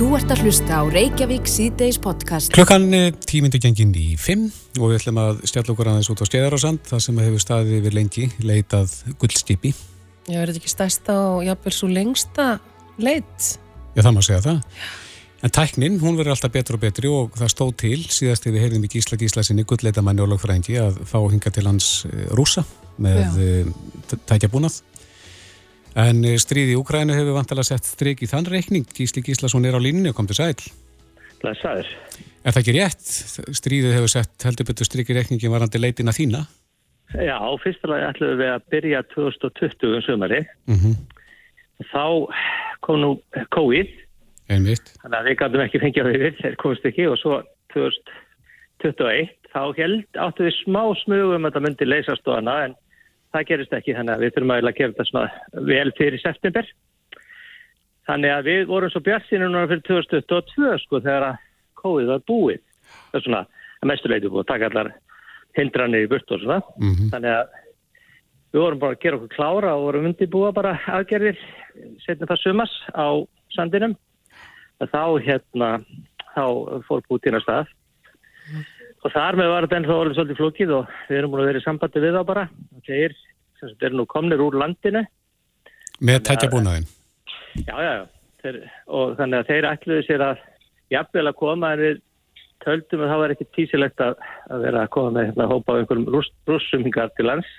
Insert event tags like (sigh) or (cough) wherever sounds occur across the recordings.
Þú ert að hlusta á Reykjavík síðdeis podcast. Klukkan tímyndu gengin í 5 og við ætlum að stjalla okkur aðeins út á Skeðarársand, það sem hefur staðið yfir lengi, leitað gullstipi. Já, er þetta ekki stærsta og jáfnvel svo lengsta leit? Já, það má segja það. En tæknin, hún verður alltaf betur og betri og það stóð til síðast við heyrðum í Gísla Gísla sinni gullleitamanni og lögfræðingi að fá hinga til hans eh, rúsa með eh, tækjabúnað. En eh, stríði Úkrænu hefur vantilega sett stryk í þann reikning. Gísli Gíslason er á líninu og kom til sæl. Blessaður. Er það ekki rétt? Stríðið hefur sett heldur betur stryk í reikningi varandi leitina þína? Já, fyrstulega ætlum við að byrja 2020 um sömari. Mm -hmm. Þá kom nú COVID. Einmitt. Þannig að við gætum ekki fengið á yfir, þeir komist ekki og svo 2021 þá held áttu við smá smugum að það myndi leysast og hana en það gerist ekki þannig að við þurfum að gera þetta svona vel fyrir september. Þannig að við vorum svo björnsinu núna fyrir 2022 sko þegar að COVID var búið. Það er svona að mestuleiti búið að taka allar hindranir í burt og svona. Mm -hmm. þannig að við vorum bara að gera okkur klára og vorum undir búa bara aðgerðir setnum það sumas á sandinum. Þá hérna þá fór Putin að stað og þar með var þetta ennþá orðið svolítið flókið og við erum búin að vera í sambandi við þá bara. Þeir er nú komnir úr landinu. Með tækjabúnaðin já, já, já. Þeir, og þannig að þeir ætluðu sér að jafnvel að koma en við töldum að það var ekki tísilegt að, að vera að koma með hérna, hópa á einhverjum rúss, rússumingar til lands.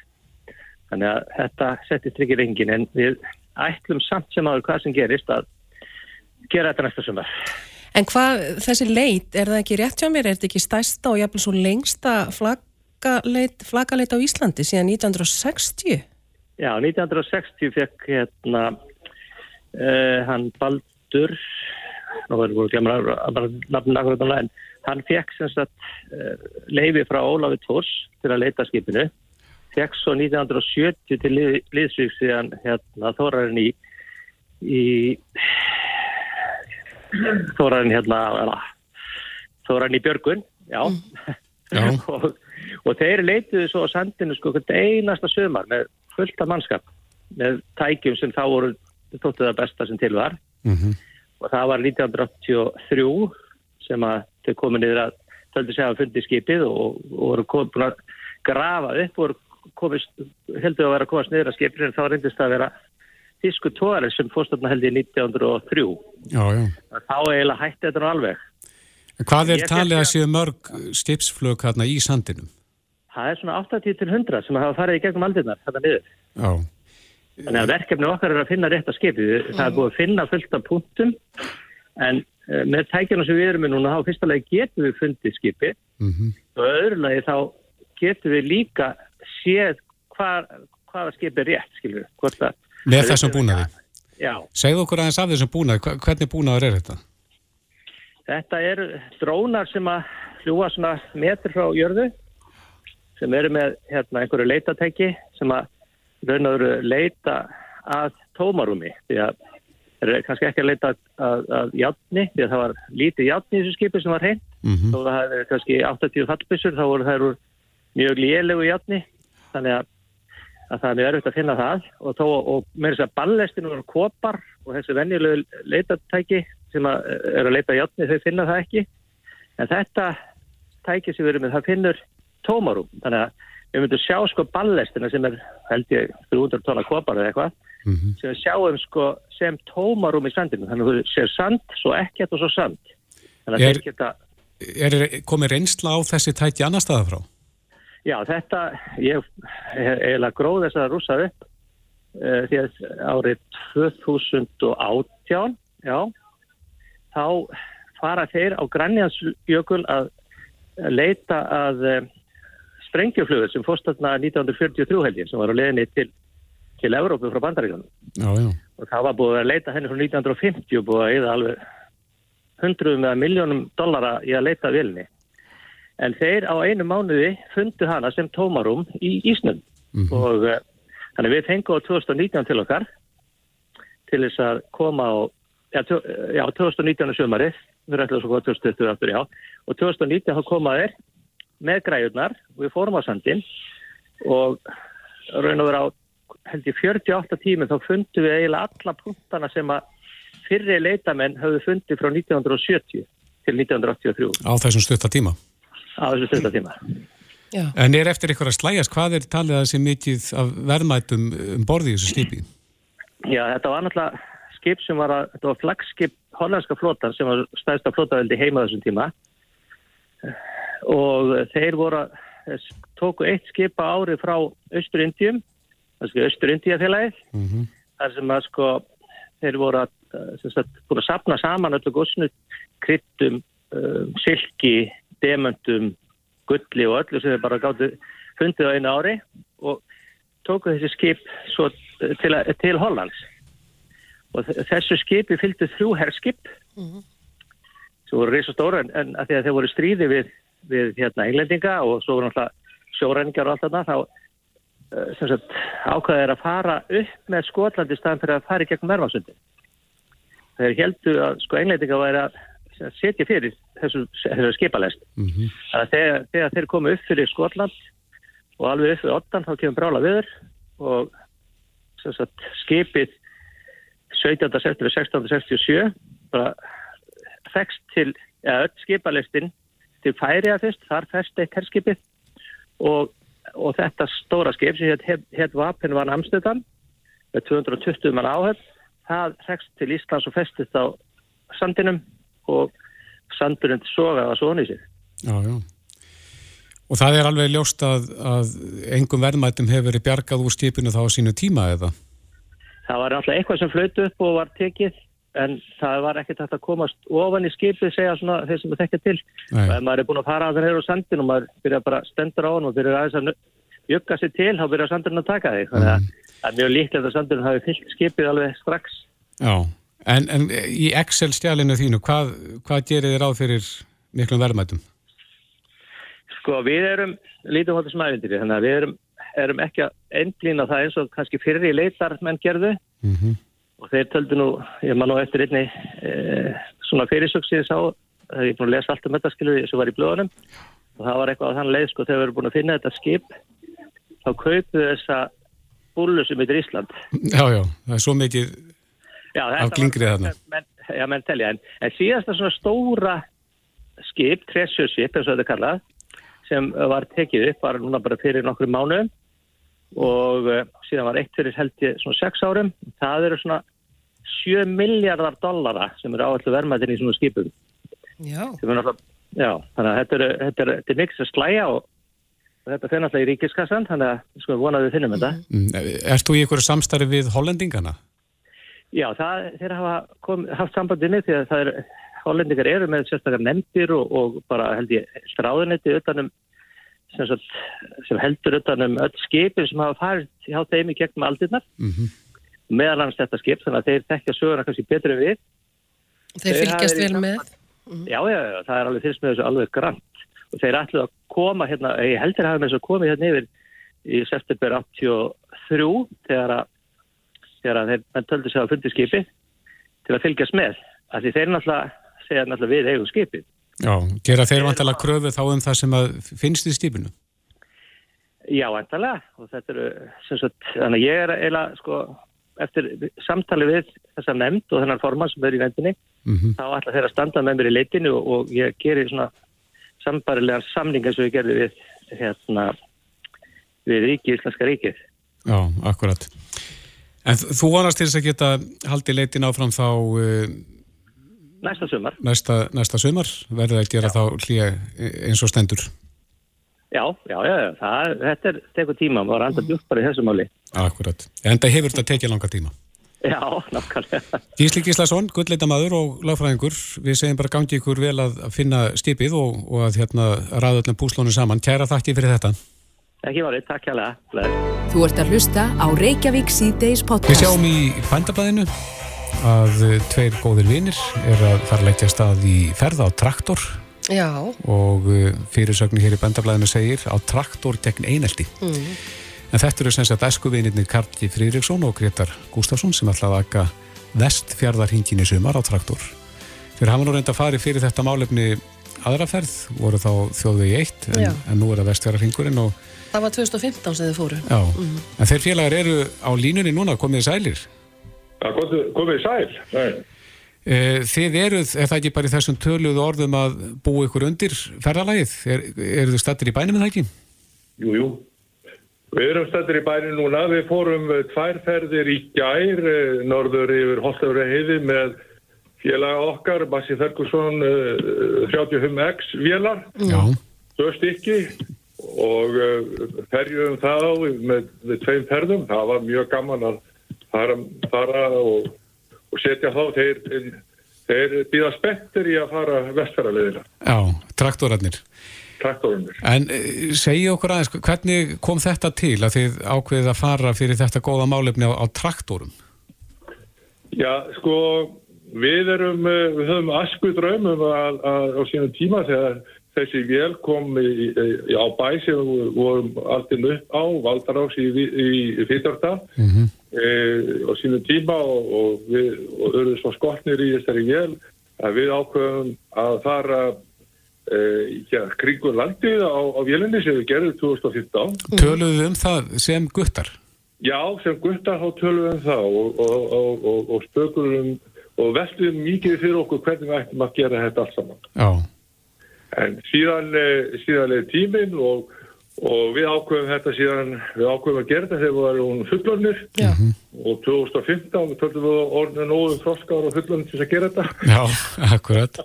Þannig að þetta settist ekki reyngin en við ætlum samt sem aður hvað sem gerist að gera þetta næsta sumar En hvað, þessi leit, er það ekki rétt hjá mér? Er þetta ekki stærsta og jafnvel svo lengsta flagaleit, flagaleit á Íslandi síðan 1960? Já, 1960 fekk hérna uh, hann Baldur, nú verður við að glemja bara nafnum nákvæmlega, en hann fekk sem sagt uh, leifi frá Ólafi Tórs til að leita skipinu, fekk svo 1970 til lið, liðsvík síðan hérna þórarinn í, í (clears throat) Þórarin hérna Þórarin í Björgun já, (laughs) já. og, og þeir leituðu svo á sandinu sko einasta sömar með fullta mannskap með tækjum sem þá voru þóttu það besta sem til var mm -hmm. og það var 1983 sem að þau komið niður að töldu segja að fundi skipið og, og voru komið að grafa upp og komist, heldur að vera að komast niður að skipið en þá reyndist það að vera þísku tóðarinn sem fórstofna held í 1903 já, já. þá eiginlega hætti þetta nú alveg Hvað er talið að séu mörg skipsflög hérna í sandinum? Það er svona 80-100 sem hafa farið í gegnum aldinnar þetta niður já. Þannig að verkefni okkar er að finna rétt að skipið það er búið að finna fullt af punktum en uh, með tækjana sem við erum með núna þá fyrstulega getum við fundið skipið mm -hmm. og öðrulegi þá getum við líka séð hvað, hvaða skipið er rétt skilur, hvort að Með þessum búnaði? Já. Segðu okkur aðeins af þessum búnaði, hvernig búnaður er þetta? Þetta eru drónar sem að hljúa svona metr frá jörðu sem eru með hérna, einhverju leitatæki sem að raun og veru leita að tómarúmi því að það er kannski ekki að leita að, að, játni því að það var lítið játni í þessu skipi sem var hrein mm -hmm. þó að það er kannski 80 fallbissur þá voru þær úr mjög lélegu játni þannig að að það er erfitt að finna það. Og, þó, og með þess að ballestinu eru kopar og þessi venjulegu leitatæki sem að er að leita játni þau finna það ekki. En þetta tæki sem við erum með það finnur tómarum þannig að við myndum sjá sko ballestina sem er held ég 300 tonna kopar eða eitthvað mm -hmm. sem við sjáum sko sem tómarum í sandinu þannig að þú sér sand, svo ekkert og svo sand. Þannig að er, þeir geta Er komið reynsla á þessi tæki annar staða frá? Já, þetta, ég eiginlega gróð þess að rúsa upp uh, því að árið 2018, já, þá fara þeir á Grænjansjökul að leita að uh, sprengjuflugur sem fórstætna 1943 heldin sem var á leðinni til, til Evrópu frá bandaríkanum. Og það var búið að leita henni frá 1950 og búið að eða alveg hundruðum eða miljónum dollara í að leita vilni. En þeir á einu mánuði fundu hana sem tómarum í Ísnum. Mhm. og uh, þannig við fengum á 2019 til okkar til þess að koma á, já, tjó, já 2019 sömarið, við alltaf svo góð 2020 aftur, já, og 2019 þá koma þeir með græjurnar og við fórum á sandin og raun og vera á held ég 48 tími þá fundum við eiginlega alla punktana sem að fyrri leitamenn höfðu fundið frá 1970 til 1983 Á þessum stutta tíma. Á þessu stunda tíma. Já. En er eftir eitthvað að slæjast, hvað er talið að sé mikið af verðmætum um borði í þessu skipi? Já, þetta var náttúrulega skip sem var að, þetta var flagskip hollandska flotan sem var stæðsta flotaveldi heima á þessum tíma og þeir voru að tóku eitt skip á ári frá Östur-Indjum, þannig Östur-Indíafélagið, Mm -hmm. þar sem að sko þeir voru að, eh, sem sagt, búin að sapna saman öllu góðsnu kryttum, um, silki, demöntum, gulli og öllu sem þeir bara gáttu fundið á einu ári og tóku þessi skip til, til Hollands. Og þessu skipi fylgdu þrjú herskip. Sem voru reysa stóra en, en að því að þeir voru stríði við, við hérna englendinga og svo voru náttúrulega sjóræningar og allt þarna þá eh, sagt ákvaðið er að fara upp með Skotlandi staðan fyrir að fara í gegnum Mervansundi. Þeir heldu að sko englendinga væri að sagt, setja fyrir þessu, þessu skipalest. Mm að þegar, þegar þeir komu upp fyrir Skotland og alveg upp við Ottan þá kemur brála viður og sagt, skipið 17. september 1667 bara fekst til, eða öll skipalistin til færiða fyrst, þar fest eitt herskipið og, og þetta stóra skip sem hétt het Vapen van Amsterdam með 220 mann áhöfn það fekst til Íslands og festist á sandinum og sandurinn sogaði að í sig Já, já. Og það er alveg ljóst að, að engum verðmætum hefur verið bjargað úr skipinu þá á sínu tíma eða? Það var alltaf eitthvað sem flötu upp og var tekið en það var ekkert að komast ofan í skipið segja svona þeir sem það þekkja til og ef maður er búin að fara að það hér á sandin og maður byrja bara stendur á hann og byrja aðeins að jögga sig til þá byrja sandurinn að taka þig þannig að það er mjög líklegt að sandurinn hafi fyllt skipið alveg strax Já. En, en í Excel-stjálinu þínu, hvað, hvað gerir þið ráð fyrir miklum verðmætum? Sko við erum lítum hóttu smævindir þannig að við erum, erum ekki að endlýna það eins og kannski fyrri leitar menn gerðu Mm -hmm. og þeir töldu nú, ég man nú eftir einni e, svona fyrirsöksið sá, er ég búin að lesa allt um þetta skilur sem var í blöðunum og það var eitthvað á þann leið sko þegar við erum búin að finna þetta skip þá kaupuðu þessa búlu sem heitir Ísland Já, já, það er svo mikið já, Af var- þarna. menn, Já, menn telja, en, en síðasta svona stóra skip, treasure-skip eins og þetta kallað sem var tekið upp, var núna bara fyrir nokkru mánuðum og uh, síðan var eitt fyrir held ég svona sex árum það eru svona 7 miljardar dollara sem eru áallu vermaðin í svona skipum Já. náttúrulega, já, þannig að þetta er, þetta er, þetta er mikils að slæja og, og þetta fyrir náttúrulega í ríkiskassan þannig að sko vonaðu við finnum þetta Mm, Ert þú í einhverju samstarfi við hollendingana? Já, það, þeir hafa kom, haft sambandið með því að það er hollendingar eru með sérstakar nefndir og, og bara held ég stráðunetti utanum sem, sagt, sem heldur utanum öll skipin sem hafa farið hjá þeim í gegnum aldirnar Mm meðal hans þetta skip, þannig að þeir tekja söguna kannski betur en við. Þeir Þeir fylgjast vel með. Já, já, já, það er alveg fyrst með þessu alveg grant og þeir ætlu að koma hérna, ég heldur hafa með þessu komið hérna yfir í september 83 þegar að, þegar þeir menn töldu sig að fundi skipi til að fylgjast með, af því þeir náttúrulega segja náttúrulega við eigum skipið. Já, gera þeir vantilega kröfu þá um það sem finnst í skipinu? Já, endalega og þetta eru, sem sagt, þannig að ég er eiginlega, sko, eftir samtali við þessa nefnd og þennan forman sem er í nefndinni, Mm þá ætla þeir að standa með mér í leitinu og, og ég gerir svona sambarilegan samning eins og ég gerði við hérna við ríki, Íslandska ríkið. Já, akkurat. En þú vonast til þess að geta haldið leitin áfram þá uh, Næsta sumar. næsta, næsta sumar verður að gera þá hlýja eins og stendur. Já, já, já, já. Það, þetta er tekur tíma, maður anda djúpt bara í þessu máli. Akkurat. En það hefur þetta tekið langa tíma. Já, nákvæmlega. Gísli Gíslason, gullleitamaður og lagfræðingur, við segjum bara gangi ykkur vel að finna stipið og, og að hérna ræða öllum púslónu saman. Kæra þakki fyrir þetta. Ekki varðið, takk hjá það. Þú ert að hlusta á Reykjavík Við podcast. sjáum í fændablaðinu að eh, tveir góðir vinir er að fara að leggja stað í ferð á traktor Já, og uh, fyrirsögnu hér í bændablaðinu segir á traktor gegn einelti. En þetta eru sem sagt æskuvinirnir Karli Friðriksson og Gretar Gustafsson sem ætlaði að akka vestfjarðarhingin í sumar á traktor. Þeir hafa nú reynda að fari fyrir þetta málefni aðraferð, voru þá þjóðvegi eitt en, en nú er það vestfjarðarhingurinn og það var 2015 sem þið fóru. já, en þeir félagar eru á línunni núna komið sælir. Já, komið, komið sæl. Nei. Eh, Þið eruð, er það ekki bara í þessum töluðu orðum að búa ykkur undir ferðalagið? Er, eru þið stattir í bænum með það ekki? Jú, jú. Við erum stættir í bænum núna. Við fórum eh, tvær ferðir í gær, eh, norður yfir Holtafri heiði með félaga okkar, Bassi Ferguson, eh, 35X vélar, Já. tvö stykki og eh, ferjum það á með, með tveim ferðum. Það var mjög gaman að fara, fara og, og setja þá. Þeir, þeir býða spettir í að fara vestfæraleðina, Já, traktorarnir. traktorunir. En eh, segja okkur aðeins, hvernig kom þetta til að þið ákveðið að fara fyrir þetta góða málefni á, á traktorum? Já, sko, við erum, eh, við höfum asku að á sínum tíma þegar þessi vél kom í, í, á bæ sem við vorum alltaf upp á, Valdarás í, í, í Fytardal Mm -hmm. e, á sínum tíma og, og við og erum svo skotnir í þessari vél að við ákveðum að fara e, já, kringur landið á, á vélinni sem við gerðum 2015 Töluðu þið um það sem guttar? Já, sem guttar þá tölum við um það og, og, og, og, og spökurum og veltum mikið fyrir okkur hvernig við ættum að gera þetta allt saman. Já. En síðan, eh, síðan er tíminn og, og við ákveðum þetta síðan, við ákveðum að gera þetta þegar við varum fullornir Já. og 2015 töldum við orðinu nógu þroskar og fullornir til að gera þetta. Já, akkurat.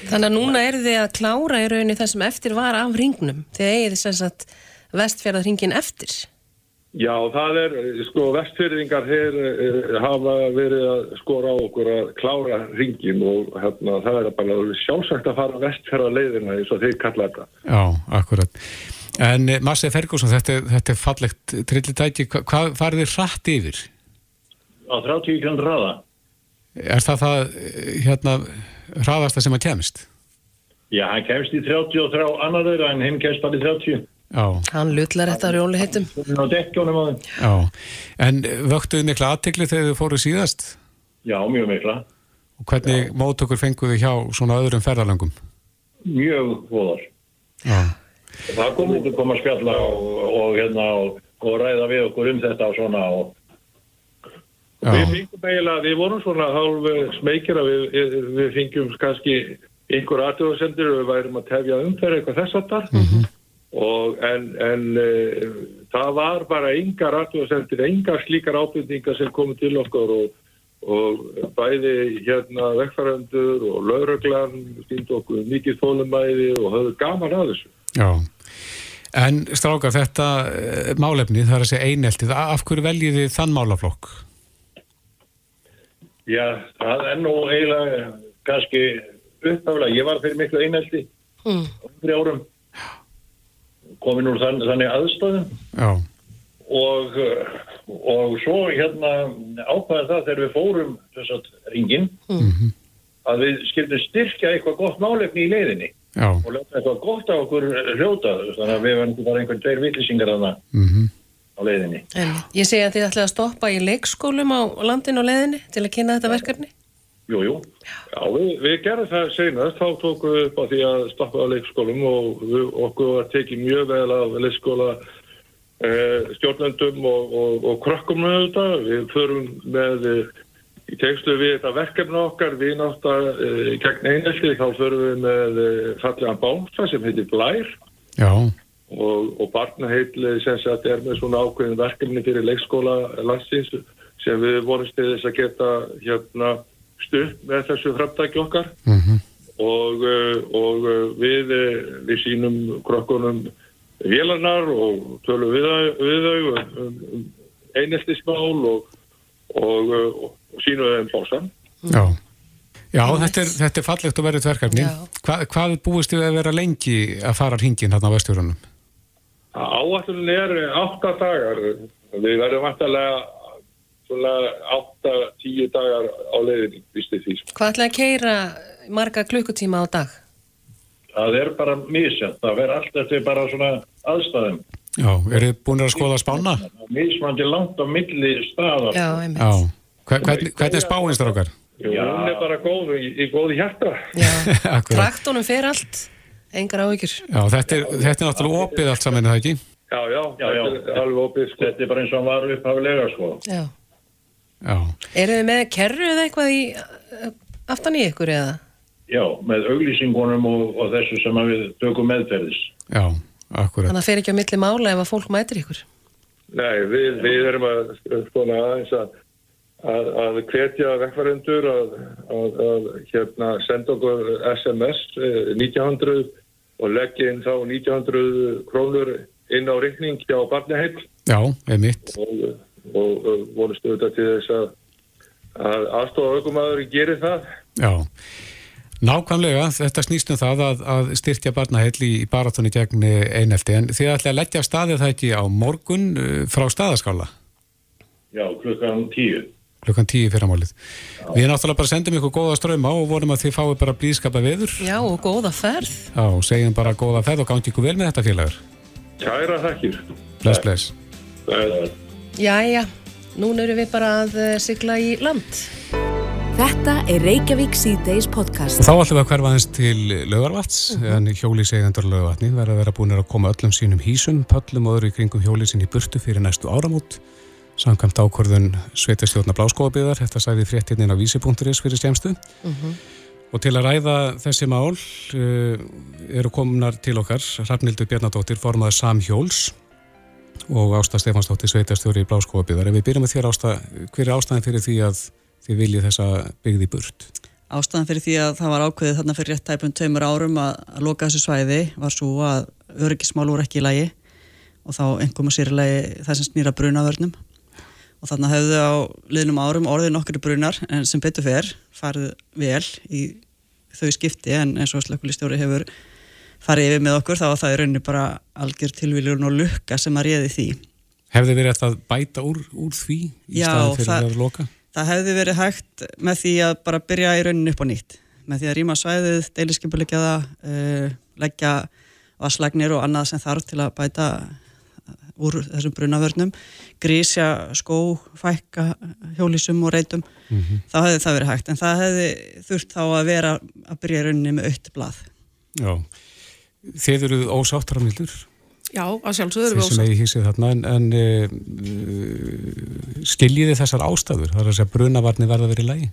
Þannig að núna eru þið að klára í rauninni það sem eftir var af ringnum. Þið eigið þess að sagt vestfjörða ringin eftir. Já, það er, sko, vestfyrringar þeir eh, hafa verið að skora á okkur að klára ringin og hérna, það er bara sjálfsagt að fara vestfjörða leiðina eins og þeir kalla þetta. Já, akkurat. En eh, Massi Ferguson, þetta, er- þetta er fallegt trillitæki, Hva- hvað farið þið hratt yfir? á 30 kjöndur hraða. Er það það, hérna, hraðasta sem að kemist? Já, hann kemst í 33 annar þeirra en hinn kemst bara í 30. Já, Hann lullar þetta á rjóli heitum. Hún á dekkjónum á þeim. já. En vöktuðu mikla aðtekli þegar þið fóruð síðast? Já, mjög mikla. Og hvernig mótökur fenguðu hjá svona öðrum ferðalöngum? Mjög góðar. Já, Það kom út að koma að spjalla og, og, hérna, og, og ræða við okkur um þetta og svona og Við já, fengum eiginlega, við vorum svona hálf smekir að við, við, fengjum kannski einhver aðtöðasendir og við værum að tefja umferð eitthvað þess að þar og en, en e, það var bara engar aðtöðasendir, engar slíkar ábyrningar sem komu til okkur og, og bæði hérna vekkfærandur og lauruglan stýndi okkur mikið þólumæði og höfðu gaman að þessu. já. En strákar, þetta eh, málefni, er að segja eineltið, af hverju veljið þið þann málaflokk? já, það er nú eiginlega kannski upphaflega. Ég var fyrir miklu einelti Mm. fyrir árum komin úr þann, þannig aðstæðum. Já, og, uh, og svo hérna ákvæða það þegar við fórum þess að ringin að við skildum styrkja eitthvað gott málefni í leiðinni já, og lögum eitthvað gott á okkur hljóta þannig að við verðum ekki bara einhvern tveir vitlisingar þarna mhm, á leiðinni. En ég segi að þið ætlaði að stoppa í leikskólum á landinu og leðinni til að kynna þetta verkefni. Jú, jú. Já, við, við gerum það senast, þá tókum við upp á því að stoppa á leikskólum og við, okkur var tekið mjög vel af leikskóla eh, stjórnendum og, og, og krökkum með þetta. Við förum með, eh, í tengslu við þetta verkefna okkar, við náttúrulega eh, gegn einhelti, þá förum við með eh, fallegan bánsa sem heitir Blær já, og, og barnaheitli sem sagt er með svona ákveðin verkefni fyrir leikskóla landsins sem við vorum stiðis að geta hérna stutt með þessu framtæki okkar mhm, og, uh, og uh, við, uh, við sínum krokkunum vélarnar og tölum við, þau- við þau um, um eineltismál og, og, og sínum þeim básan. já. Já, þetta er, þetta er fallegt og verið verkefni. Já. Hva, hvað búist þið að vera lengi að fara hringin hérna á vestjórunum? Áallunin er átta dagar. Við verðum vantarlega svona átta, tíu dagar á leiðinni, visti því. sko. Hvað ætlaði að keira marga klukkutíma á dag? Það er bara misjönd. Það verður allt eftir bara svona aðstæðum. Já, eru þið búin að skoða spána? Mismandi langt á milli staðar. Já, einmitt. Já. Hver, hvernig, hvernig er spáin strákar? Jú, Já. hún er bara góð í, í góði hjarta. (laughs) Traktunum fer allt. Engar áhyggjur. Já, þetta er, þetta er náttúrulega opið allt saman, er það ekki? Já, já, Já, já. þetta er alveg opið sko. Þetta er bara eins og hann var upphafilega sko. Já. Já. Eru þið með kerru eða eitthvað í uh, aftan í ykkur eða? Já, með auglýsingunum og, og þessu sem við tökum meðferðis. Já, akkurat. Þannig að það fer ekki á milli mála ef að fólk mætir ykkur. Nei, við, við erum að skona aðeins að, að, að hvetja vekkvarendur að, að, að hérna, senda okkur SMS eh, 1900 og leggja inn þá 1900 krónur inn á reikning hjá barnaheill Já, einmitt. og, og, vonustu þetta til þess að að aðstofa aukumæður gerir það. Já, nákvæmlega, þetta snýst um það að, að styrkja barnaheill í, baratunni gegn einelti, en þið ætla að leggja staðið það ekki á morgun uh, frá staðaskála, Já, klukkan tíu. klukkan tíu fyrramálið. Við náttúrulega bara sendum ykkur góða ströma og vonum að þið fáið bara blíðskapa veður. Já, og góða ferð. Já, og segjum bara góða ferð og gangi ykkur vel með þetta félagur. Kæra þakkir. Bless, bless. Það. Jæja, núna erum við bara að eh, sigla í land. Þetta er Reykjavík C-Days podcast. Og þá ætlum við að hverfa aðeins til lögarvats, en hjólísegendur lögarvatni verða að vera búin að koma öllum sínum hísum, pöllum og öðru í kringum hjólísin í burtu fyrir næstu áramót. Samkvæmt ákvörðun Sveitastjórna Bláskóabiðar, þetta sæði fréttininn á vísi.is fyrir skemstu. Og til að ræða þessi mál uh, eru komnar til okkar Hrafnildur Bjarnadóttir, formaður Samhjóls og Ásta Stefansdóttir, Sveitastjóri Bláskóabiðar. Ef við byrjum með þér Ásta, hver er ástæðin fyrir því að þið viljið þessa byggði burt? Ástæðan fyrir því að það var ákveðið þarna fyrir rétt tæpum tveimur árum að, að loka þessu svæði var svo að öryggismál voru ekki í lagi og þá einhverjum að sér í lagi það sem snýra brunavörnum og þarna hefðu á liðnum árum orðið nokkru brunar en sem betur fer farið vel í þau skipti en eins og slökulistjóri hefur farið yfir með okkur þá var það í rauninni bara algjör tilviljun og lukka sem að réði því. Hefði verið að bæta úr, úr því í Já, staðin fyrir það- að loka? Það hefði verið hægt með því að bara byrja í rauninni upp á nýtt. Með því að rýma svæðið, deiliskypulegja það, uh, leggja vasslagnir og annað sem þarf til að bæta úr þessum brunavörnum, grísja skó, fækka hjólísum og reytum, þá hefði það verið hægt. En það hefði þurft þá að vera að byrja rauninni með aukt blað. Já. Þið eruð ósáttarafnildur, Já, að sjálfsögðu þið erum við sem ósátt. eigi hísið þarna, en, en uh, skiljiði þessar ástæður? Það er að segja brunavarni verða að vera í lagi?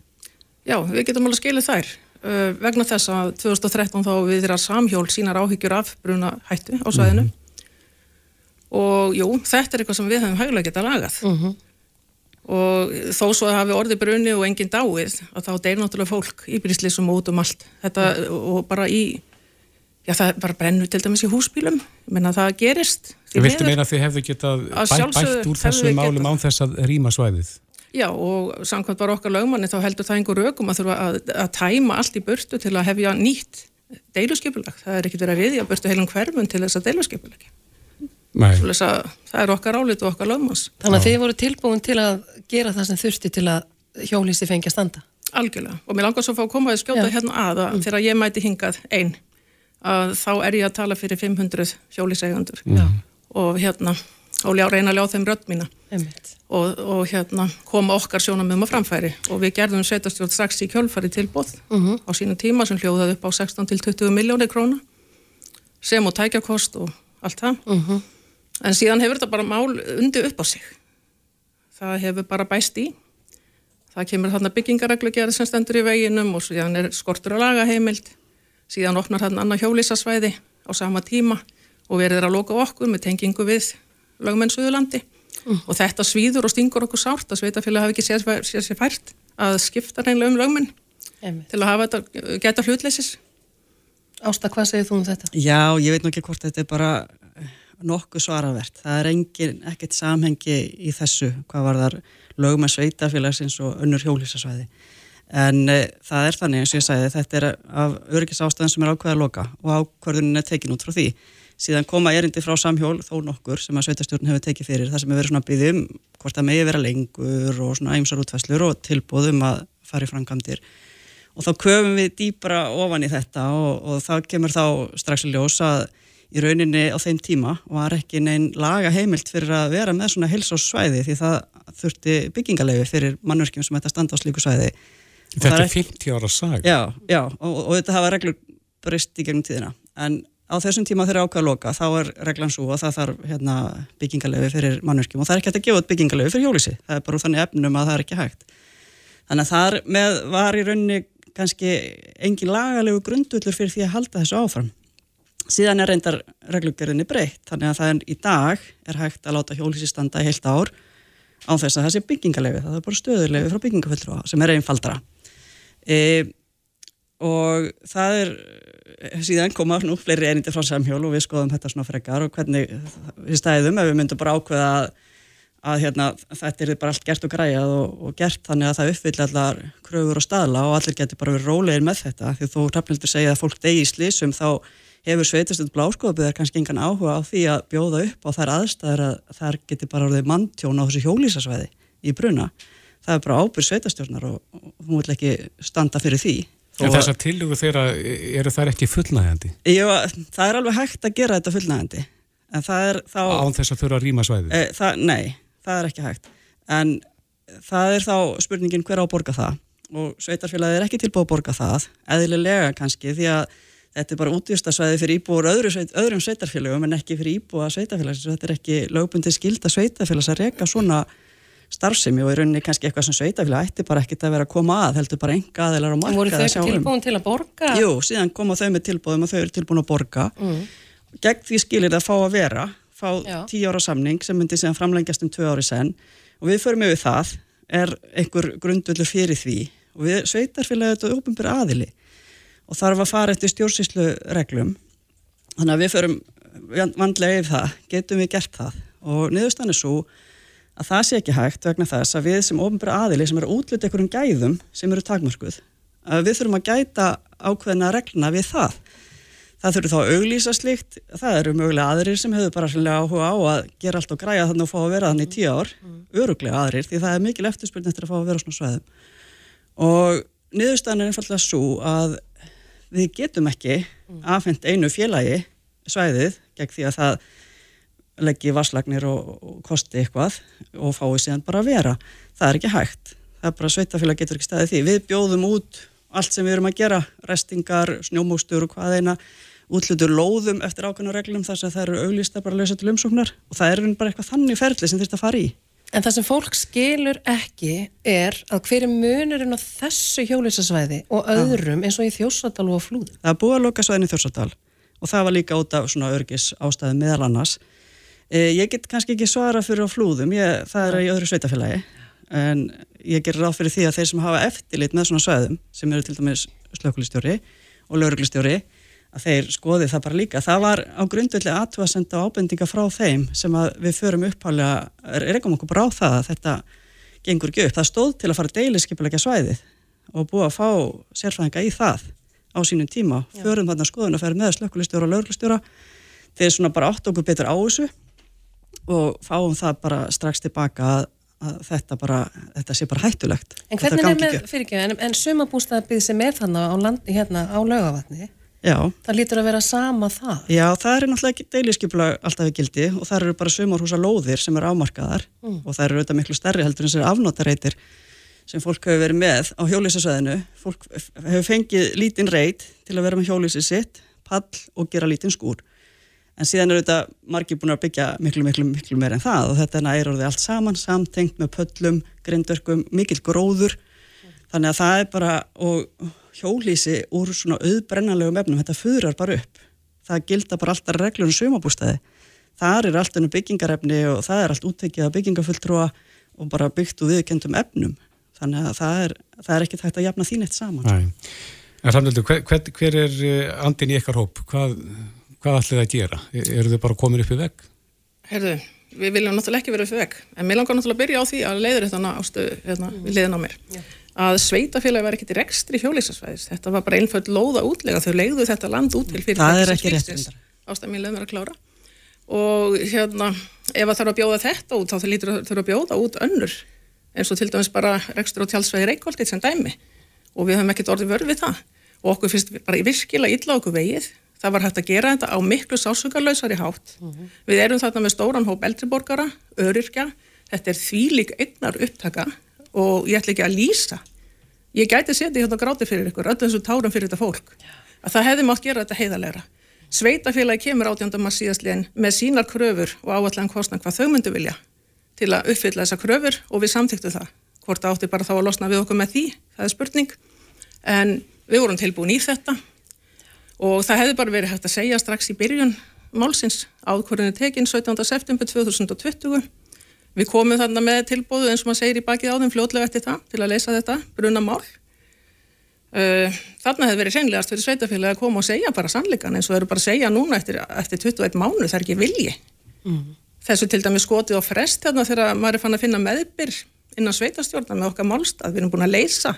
Já, við getum alveg skilið þær. Uh, vegna þess að 2013 þá við þeirra samhjól sínar áhyggjur af bruna hættu á svæðinu. Og jú, þetta er eitthvað sem við hefum hægulega getað lagað. Og þó svo að hafi orðið bruni og enginn dáið, að þá deyr náttúrulega fólk í bríslisum og út um allt. Þetta og bara í, já það bara brennur til dæmis í húsbílum. Ég meina það gerist. því Viltu meina að þið hefðu getað Að bæ, bætt úr við málum án þess að rýma svæðið? Já og samkvæmt bara okkar lögmanni þá heldur það einhver rökum að þurfa að, að tæma allt í burtu til að hefja nýtt deiluskipulag. Það er ekkit verið að riðja burtu heilum hverfum til þess að deiluskipulag. Nei. Það er okkar álit og okkar lögmanns. Þannig að þið voru tilbúin til að gera það sem þurfti til að hjólísi fengi að standa. Algjörlega. Og mér langar svo að fá að koma að skjóta Já. hérna að að þegar ég mæti hingað einn að þá er ég að tala fyrir 500 hjólisegandur og hérna og ljá, reyna að ljá þeim rödd mína. Og, og hérna koma okkar sjónamöðum á framfæri. Og við gerðum sveitastjórn strax í kjölfari tilbóð á sínu tíma sem hljóðaði upp á 16 til 20 miljónir króna sem og tækjakost og allt það. En síðan hefur þetta bara mál undi upp á sig. Það hefur bara bæst í. Það kemur þarna byggingareglugjara sem stendur í veginum og síðan er skortur að laga heimild síðan opnar þarna annað hjólísasvæði á sama tíma og verður að loka okkur með tengingu við lögmenn Suðurlandi og þetta svíður og stingur okkur sárt að sveitafélag hafi ekki séð sér fært að skipta reynlega um lögmenn Einmitt. til að hafa þetta, geta hlutleysis Ásta, hvað segir þú um þetta? Já, ég veit nú ekki hvort þetta er bara nokkuð svaravert. Það er engin, ekkert samhengi í þessu hvað var þar lögum að sveitafélagsins og önnur hjólísasvæði. En e, það er þannig eins og ég sagði, þetta er af öryggis ástæðan sem er ákveða að loka og ákvörðunin er tekin út frá því. Síðan koma erindi frá samhjól þó nokkur sem að sveitastjórn hefur tekið fyrir það sem hefur verið svona byggðum hvort það megi vera lengur og svona æmsar útfæslur og tilbúðum að fara í framkvæmdir og þá köfum við dýpra ofan í þetta og, og það kemur þá strax að í rauninni á þeim tíma var ekki neinn laga heimilt fyrir að vera með svona heilsásvæði því það þurfti byggingalegi fyrir mannverkjum sem ætti að standa á slíku svæði. Þetta er 50 ára sag. Já, já, og, og þetta hafa reglur breyst í gegnum tíðina. En á þessum tíma þegar ákveða að loka, þá er reglan svo að það þarf hérna, byggingalegi fyrir mannverkjum og það er ekki hægt að gefa út byggingalegi fyrir hjólísi. Það er bara úr þannig efnum að það er ekki hægt. Þannig að þar með var í rauninni kannski engin lagalegu grundullur fyrir því að halda þessu áfram. Síðan er reyndar reglugjörðinni breytt, þannig að það er í dag er hægt að láta hjólísi standa heilt ár á þess að það sé byggingalegi, það er bara stöðulegi frá byggingaföldru sem er einfaldra. E, og það er, síðan koma nú fleiri einindi frá samhjól og við skoðum þetta svona frekar og hvernig við stæðum ef við myndum bara ákveða að, að hérna, þetta er bara allt gert og græjað og, og gert þannig að það uppfyllir allar kröfur og staðla og allir getur bara verið rólegir með þetta því þú rafnildur segja að fólk degi í slísum þá hefur sveitastönd bláskoðaböðar kannski engan áhuga á því að bjóða upp á þær aðstæðar að þær geti bara orðið manntjón á þessu hjólísasvæði í bruna. Það er bara ábyrg sveitastjórnar og, og hún vil ekki standa fyrir því. En þessar tilugu þeirra, eru þær ekki fullnægandi? Jú, það er alveg hægt að gera þetta fullnægandi. En það er þá... Án þess að þurfa að rýma svæðið? E, það, nei, það er ekki hægt. En það er þá spurningin hver á að borga það og sveitarfélagið er ekki tilbúið að borga það, eðlilega kannski því að þetta er bara útvistasvæði fyrir íbúur öðru, öðrum sveitarfélagum en ekki fyrir íbúa sveitarfélags þetta er ekki lögbundi skilda sveitarfélags að reyka svona starfsemi og í rauninni kannski eitthvað sem sveitafélag ætti bara ekkit að vera að koma að, heldur bara enga aðeinar á marka. Voru þau um. tilbúin til að borga? Jú, síðan koma þau með tilbúin og þau eru tilbúin að borga mm. gegn því skilir það að fá að vera fá Já. tíu ára samning sem myndi síðan framlengjast um tvö ári sen og við förum yfir það er einhver grundvöldu fyrir því og við sveitarfélagi þetta er ópenbæri aðili og þarf að fara eftir stjórnsýslu reglum þannig að við förum vandlega yfir það, getum við gert það og niðurstann er svo að það sé ekki hægt vegna þess að við sem ofnbæra aðili sem eru útlut einhverjum gæðum sem eru takmörskuð, að við þurfum að gæta ákveðna regluna við það. Það þurfur þá að auglýsa slikt það eru mögulega aðrir sem hefur bara svolítið áhuga á að gera allt og græja þannig að fá að vera þannig í tíu ár, mm. öruglega aðrir því það er mikil eftirspurning eftir að fá að vera svona sveðum og niðurstaðan er einfallega svo að við getum ekki mm. afhengt einu félagi svæðið gegn því að það leggji varslagnir og, og kosti eitthvað og fái síðan bara að vera. Það er ekki hægt. Það er bara sveitafélag getur ekki staðið því. Við bjóðum út allt sem við erum að gera, restingar, snjómókstur og hvað eina, útlutur lóðum eftir ákveðna reglum þar sem það eru auglista bara að lausa til umsóknar og það er bara eitthvað þannig ferli sem þurft að fara í. En það sem fólk skilur ekki er að hver er munurinn á þessu hjólisasvæði og öðrum eins og í Þjórsardal og Flúð? Það er búið að loka svæðin í Þjórsardal og það var líka út af svona örgis ástæði meðal annars. Eh, ég get kannski ekki svara fyrir á Flúðum, ég, er í öðru sveitafélagi, en ég ger ráð fyrir því að þeir sem hafa eftirlit með svona svæðum, sem eru til dæmis slökulistjóri og lauruglistjóri, að þeir skoði það bara líka. Það var á grundvöldi aðtúasenda ábendinga frá þeim sem að við förum upphálega, er ekki um okkur brá það að þetta gengur ekki upp. Það stóð til að fara deiliskepilegja svæðið og búið að fá sérfræðinga í það á sínum tíma. Förum þarna skoðun að ferja með slökkulistjóra og lauglistjóra þeir svona bara átt okkur betur á þessu og fáum það bara strax tilbaka að, að þetta bara, þetta sé bara hættulegt. En hvernig er með, fyrir ekki, en, en sumabústaðabíð sem er þannig á, land, hérna, á lögavatni Já. Það lítur að vera sama það. Já, það er náttúrulega ekki deiliskypla alltaf í gildi og það eru bara sumarhúsa lóðir sem eru ámarkaðar mm. og það eru auðvitað miklu stærri heldur en þessari afnótareitir sem fólk hefur verið með á hjólísasvæðinu. Fólk hefur fengið lítinn reit til að vera með hjólísi sitt, pall og gera lítinn skúr. En síðan eru þetta margir búin að byggja miklu, miklu, miklu meir en það og þetta er orðið allt saman, samtengt með pöllum, grindverkum, mikill gróður. Þannig að það er bara, og hjólísi úr svona auðbrennanlegum efnum, þetta fyrir bara upp. Það gilda bara alltaf reglur um sumabústæði. Það er allt ennum byggingarefni og það er allt úttekið að byggingafulltrúa og bara byggt úr viðkendum efnum. Þannig að það er, það er ekki tægt að jafna þín eitt saman. Næ. En Ramnildur, hver, hver, er andin í ykkar hóp? Hvað, hvað ætlið að gera? Eru þau bara komin upp í vegg? Herðu, við viljum náttúrulega ekki vera upp í vegg. En mér langar náttúrulega að byrja á því að leiður þetta ástu hérna, við leiðin á mér. Já að sveitafélagi var ekkert í rekstri hjólísasvæðis. Þetta var bara einföld lóða útlega. Þau leiðu þetta land út til fyrir það er ekki rétt ástæðmiðlega með að klára. Og hérna, ef það þarf að bjóða þetta út, þá þau lítur að þurfa að bjóða út önnur, eins og til dæmis bara rekstur og tjálsvæði reykvaldið sem dæmi. Og við höfum ekkert orðið vörð við það. Og okkur finnst bara virkilega illa okkur vegið. Það var hægt að gera þetta á miklu sásugarlausari hátt. Mm -hmm. Við erum þarna með stóran hóp eldriborgara, öryrkja. Þetta er þvílik eignar upptaka og ég ætla ekki að lýsa ég gæti að setja hérna gráti fyrir ykkur öll eins og tárum fyrir þetta fólk að það hefði mátt gera þetta heiðalegra Sveitafélagi kemur átjándamar síðastlegin með sínar kröfur og áallan kostna hvað þau myndu vilja til að uppfylla þessa kröfur og við samþyktu það hvort átti bara þá að losna við okkur með því, það er spurning en við vorum tilbúin í þetta og það hefði bara verið hægt að segja strax í byrjun málsins áðkvörðinu tekinn 17. september 2020 við komum þarna með tilbúðu eins og maður segir í bakið á þeim fljótlega eftir það til að leysa þetta bruna mál uh, þarna hefði verið seinlegast fyrir sveitafélagi að koma og segja bara sannleikan eins og eru bara að segja núna eftir, eftir 21 mánu það er ekki vilji mm. þessu til dæmi skotið á frest þarna þegar maður er fann að finna meðbyr innan sveitastjórna með okkar málstað við erum búin að leysa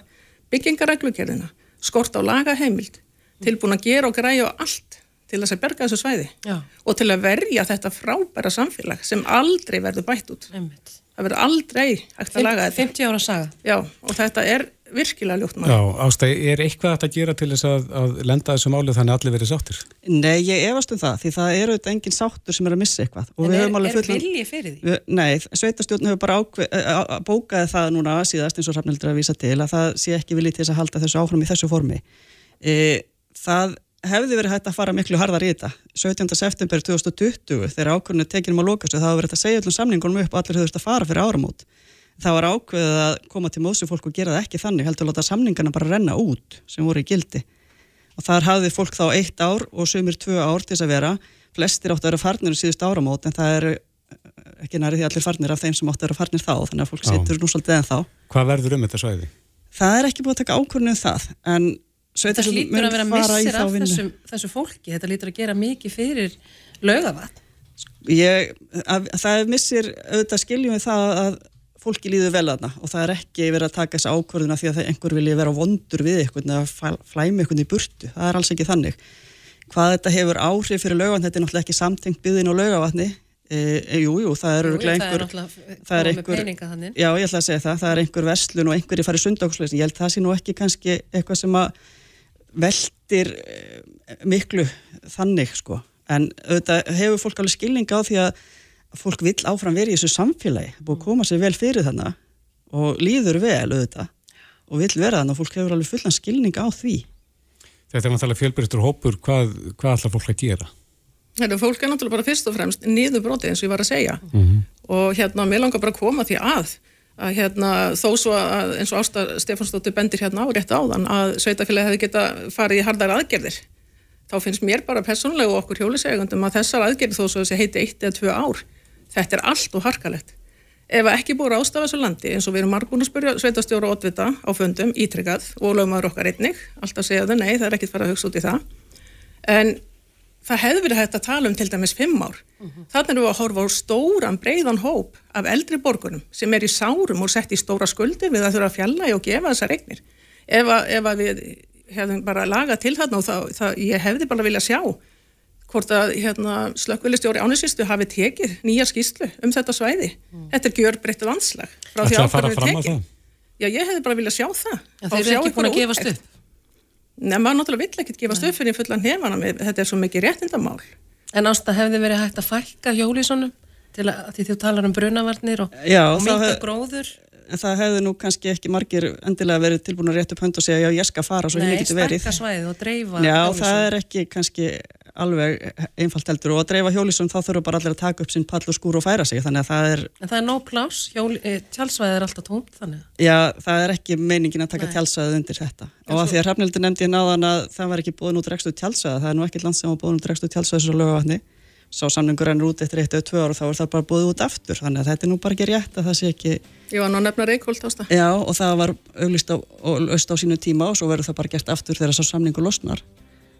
byggingareglugerðina skort á lagaheimild tilbúin að gera og græja á allt til þess að berga þessu svæði Já. og til að verja þetta frábæra samfélag sem aldrei verður bætt út Einmitt. það verður aldrei hægt að laga þetta 50 ára saga Já, og þetta er virkilega ljótt Já, ástæði, er eitthvað að gera til þess að, að lenda þessu máli þannig að allir verið sáttir? Nei, ég efast um það, því það eru þetta engin sáttur sem er að missa eitthvað En er, er fullan, vilji fyrir því? Við, nei, sveitastjórn hefur bara ákveð, bókaði það núna síðast eins og Rafnildur að vísa til að það sé ekki vilji til þess að halda þessu áfram í þessu formi e, Það hefði verið hægt að fara miklu harðar í þetta. 17. september 2020 þegar ákvörðinu tekinum að lókastu það hafa verið að segja öllum samningunum upp og allir höfðust að fara fyrir áramót. Það var ákveðið að koma til mósu fólk og gera það ekki þannig heldur að láta samningarna bara renna út sem voru í gildi. Og þar hafði fólk þá eitt ár og sömur tvö ár til þess að vera. Flestir áttu að vera farnir í síðust áramót en það er ekki næri því allir farnir af þeim sem áttu að vera farnir þá þannig að fólk situr nú svolítið en þá. Hvað verður um þetta svæði? Það er ekki búið að taka ákvörðinu um það en Þetta lítur að vera missir af þessu, þessu fólki, þetta lítur að gera mikið fyrir lögavat. Ég, að, það missir auðvitað skiljum við það að fólki líður vel aðna og það er ekki verið að taka þessu ákvörðuna því að einhver vilji vera vondur við eitthvað eða flæmi eitthvað í burtu, það er alls ekki þannig. Hvað þetta hefur áhrif fyrir lögavatn, þetta er náttúrulega ekki samtengt byðin og lögavatni, e, e, jú, jú, það eru einhver, það er einhver, já ég ætla að segja það, það er einhver verslun og einhver í farið sundagslesin, ég held það sé nú ekki kannski eitthvað sem að veldir eh, miklu þannig sko. En auðvitað hefur fólk alveg skilning á því að fólk vil áfram verið í þessu samfélagi. Búið að koma sér vel fyrir þannig og líður vel auðvitað og vil vera þannig og fólk hefur alveg fullan skilning á því. Þetta er náttúrulega fjölbyrjastur hópur. Hvað, hvað ætlar fólk að gera? Þetta fólk er náttúrulega bara fyrst og fremst nýður broti eins og ég var að segja. Mm -hmm. og hérna mér langar bara að koma því að að hérna, þó svo að eins og Ásta Stefansdóttir bendir hérna á rétt áðan að sveitafélagi hefði geta farið í hardar aðgerðir þá finnst mér bara personlega og okkur hjólisegundum að þessar aðgerðir þó svo þessi heiti eitt eða tvö ár þetta er allt og harkalegt. Ef ekki búið ástafa þessu landi eins og við erum margbúin að spyrja sveitastjóra og oddvita á fundum ítryggað og lögmaður okkar einnig alltaf segja þau nei það er ekkit farið að hugsa út í það. En það hefði verið hægt að tala um til dæmis fimm ár. Uh -huh. Þannig erum við að horfa á stóran, breiðan hóp af eldri borgunum sem er í sárum og sett í stóra skuldir við að þurfa að fjalla og gefa þessar eignir. Ef að, ef að við hefðum bara lagað til þarna og það, það, ég hefði bara viljað sjá hvort að hérna, slökkvilistjóri ániðsýstu hafi tekið nýja skýslu um þetta svæði. Uh. Þetta er gjörbreyttu landslag. Það ætla að fara fram á það? Já, ég hefði bara viljað sjá það. Já, þeir eru ekki búin að gefast upp. Nei, maður náttúrulega vill ekkert gefa stöð fyrir fullan hefana með þetta er svo mikið réttindamál. En ásta hefði verið hægt að fælka hjólísonum til að því þú talar um brunavarnir og, og minga gróður? Það hefði nú kannski ekki margir endilega verið tilbúin að rétt upp hönd og segja já ég skal fara svo henni getur verið. Nei, stakka svæðið og dreifa Já, það er ekki kannski alveg einfalt heldur og að dreifa hjólisum þá þurfa bara allir að taka upp sinn pall og skúr og færa sig. Þannig að það er En það er nóg plás, eh, tjálsvæðið er alltaf tómt þannig. Já, það er ekki meiningin að taka tjálsvæðið undir þetta. Og að því að Hrafnildur nefndi í náðan að það var ekki búin út rekstu tjálsvæðið, það er nú ekki land sem var búin út rekstu tjálsvæðið svo lögavatni sá samningur ennur út eftir eitt eða tvö ára og þá er það bara búið út aftur. Þannig að þetta er nú bara ekki rétt að það sé ekki Ég var nú nefna Reykjóld ásta. Já og það var auglist á, á sínu tíma og svo verður það bara gert aftur þegar sá samningur losnar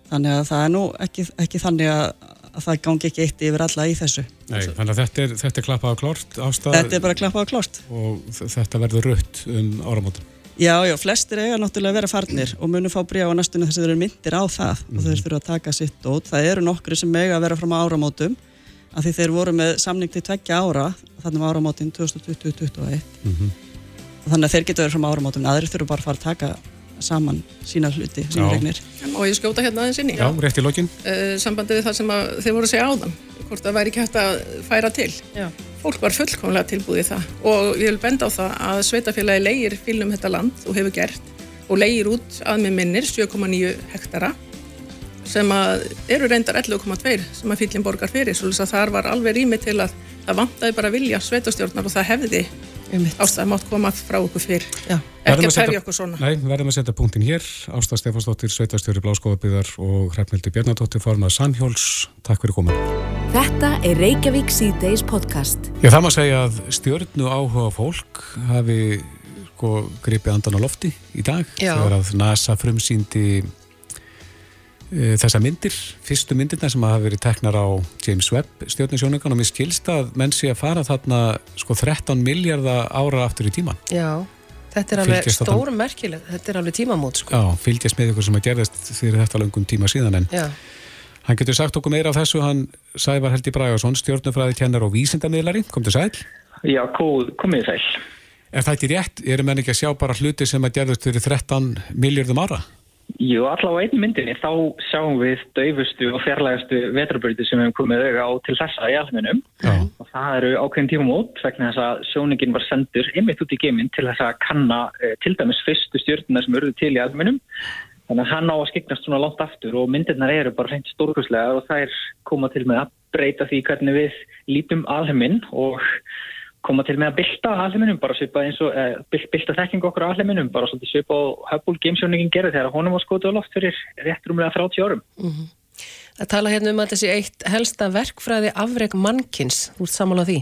þannig að það er nú ekki, ekki þannig að, að það gangi ekki eitt yfir alla í þessu. Nei, þannig að þetta er, þetta er klappað á klort ástað, Þetta er bara klappað á klort og þetta verður rutt um áramótum Já, já, flestir eiga náttúrulega að vera farnir og munum fá bríða á næstunni þess að þeir eru myndir á það mm. og þeir þurfa að taka sitt út það eru nokkru sem eiga að vera fram á áramótum af því þeir voru með samning til tveggja ára þannig á áramótin 2020-2021 mm -hmm. og þannig að þeir geta verið fram á áramótum aðrir þurfa bara að fara að taka saman sína hluti, sína regnir. Og ég skjóta hérna aðeins inn í. Já, rétt í lokin. Uh, sambandið við það sem þeir voru að segja áðan, hvort það væri ekki hægt að færa til. Já. Fólk var fullkomlega tilbúið í það og ég vil benda á það að sveitafélagi leigir fylgum þetta land og hefur gert og leigir út að með minnir 7,9 hektara sem að eru reyndar 11,2 sem að fylgjum borgar fyrir, svo þar var alveg rými til að það vantæði bara vilja sveitastjórnar og það hefði Ástæði mátt koma frá okkur fyrr. Já. Ekki að ferja okkur svona. Nei, verðum að setja punktin hér. Ásta Stefansdóttir, Sveitastjóri Bláskóðabíðar og Hrefnildi Bjarnadóttir formað Samhjóls. Takk fyrir komin. Þetta er Reykjavík C-Days podcast. Já, það má segja að stjórnu áhuga fólk hafi sko gripið andan á lofti í dag. Já. Þegar að NASA frumsýndi þessa myndir, fyrstu myndirna sem hafa verið teknar á James Webb stjórnusjónugan og mér skilst að menn sé að fara þarna sko 13 miljardar ára aftur í tíman. Já, þetta er alveg Fylgjast þarna- stór merkileg, þetta er alveg tímamót sko. Já, fylgjast með ykkur sem að gerðast fyrir þetta löngum tíma síðan en Já, hann getur sagt okkur meira af þessu, hann Sævar Helgi Bragason, stjórnufræði kennar og vísindamiðlari, kom til sæl. Já, góð, komið sæl. Er það ekki rétt? Erum menn ekki að sjá bara hluti sem að gerðast fyrir 13 miljardum ára? Jú, allavega á einn myndinni þá sjáum við daufustu og fjarlægastu vetrabörði sem við hefum komið auga á til þessa í almenum Já. og það eru ákveðin tímamót vegna þess að sjóningin var sendur einmitt út í geiminn til þess að kanna eh, til dæmis fyrstu stjórnuna sem urðu til í almenum þannig að hann á að skiknast svona langt aftur og myndirnar eru bara hreint stórkurslega og þær koma til með að breyta því hvernig við lítum alheiminn og koma til með að bylta alheiminum bara svipað eins og byl- bylta þekking okkur á alheiminum bara svolítið svipað og Hubble gamesjóningin gerði þegar honum var skotið á loft fyrir rétt rúmlega 30 árum. það tala hérna um að þessi eitt helsta verkfræði afreg mannkins, þú ert sammála því?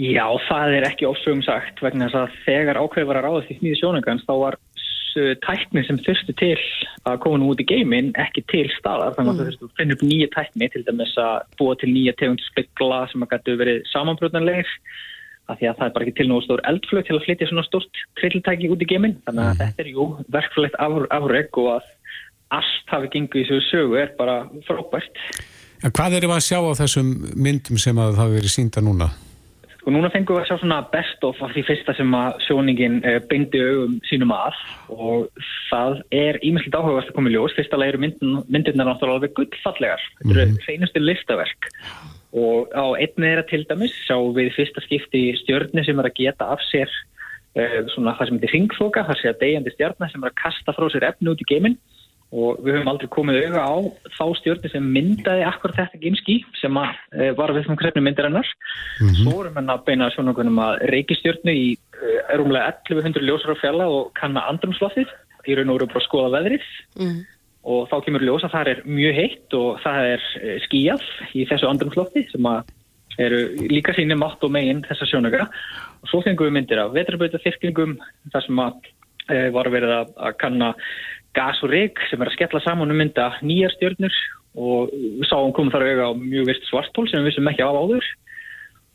Já, það er ekki ofsögum sagt vegna þess að þegar ákveð var að ráðast í smíði sjóningans þá var tækni sem þurfti til að koma nú út í geimin ekki til staðar. Þannig að það þurfti að finna upp nýja tækni til dæmis að búa til nýja tegund spegla sem að gætu verið samanbrotnanlegir af því að það er bara ekki til nógu stór eldflög til að flytja svona stórt trilltæki út í geimin þannig að þetta er jú verkfræðilegt af, afreg og að allt hafi gengið í þessu sögu er bara frábært En hvað erum við að sjá á þessum myndum sem að það hafa verið sínda núna? Og núna fengum við að sjá svona best of af því fyrsta sem að sjóningin uh, beindi augum sínum að og það er ímestlega áhugavert að koma í ljós. Fyrsta leið eru myndin, myndirna náttúrulega alveg gullfallegar. Þetta eru hreinustu listaverk og á einni þeirra til dæmis sjáum við fyrsta skipti stjörni sem er að geta af sér uh, svona það sem heitir ringfloka, það sé að degjandi stjörna sem er að kasta frá sér efni út í geiminn og við höfum aldrei komið auga á þá stjórni sem myndaði akkurat þetta geimski sem að, e, var við þessum krefni myndir hennar. Svo erum við að beina sjónungunum að reykistjórnu í e, rúmlega 1100 ljósar á fjalla og kanna andrumsloftið í raun og veru bara að skoða veðrið Mm. Og þá kemur ljós að það er mjög heitt og það er e, skíjað í þessu andrumslofti sem að eru líka síni mátt og megin þessa sjónuga og svo fengum við myndir af vetrabauta þyrkingum þar sem að e, var verið að, að kanna gas og reyk sem er að skella saman um mynda nýjar stjörnur. Og sáum komum þar auga á mjög vist svartól sem við vissum ekki af áður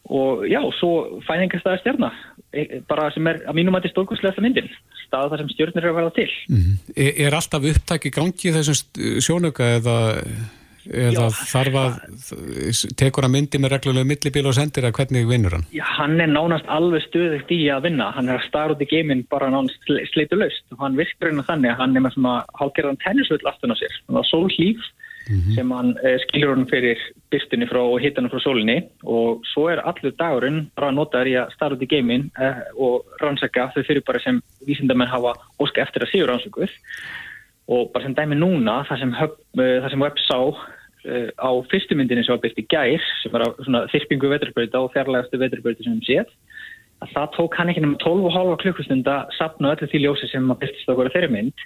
og já, svo fæðingastæða stjörna e, bara sem er að mínum að þetta er stórkurslega myndin staða þar sem stjörnur eru að verða til Er, er alltaf upptæk í gangi þessum sjónauka eða, eða þarf að tekur að myndi með reglulegu millibíl og sendir að hvernig vinnur hann? Já, hann er nánast alveg stöðugt í að vinna. Hann er að starra út í geiminn bara nánast sle- sleitulaust. Og hann virkar inn á þannig að hann er með svona hálgerðan tennisvöld aftan á sér. Þannig að sólhlíf sem hann uh, skilur hann fyrir byrstunni frá og hittan frá sólinni. Og svo er allur dagurinn bara notaður í að starra út í geiminn uh, og rannsaka. Þau fyrir bara sem vísindamenn hafa óska eftir að séu rannsökuð og bara sem dæmi núna það sem, það sem web sá á fyrstu myndinni sem var byrst í gær sem var á svona þyrpingu veturbreyta og fjarlægastu veturbreyta sem við að það tók hann ekki nema 12,5 klukkustund að sapna öllu því ljósi sem að byrstist okkur að þeirri mynd.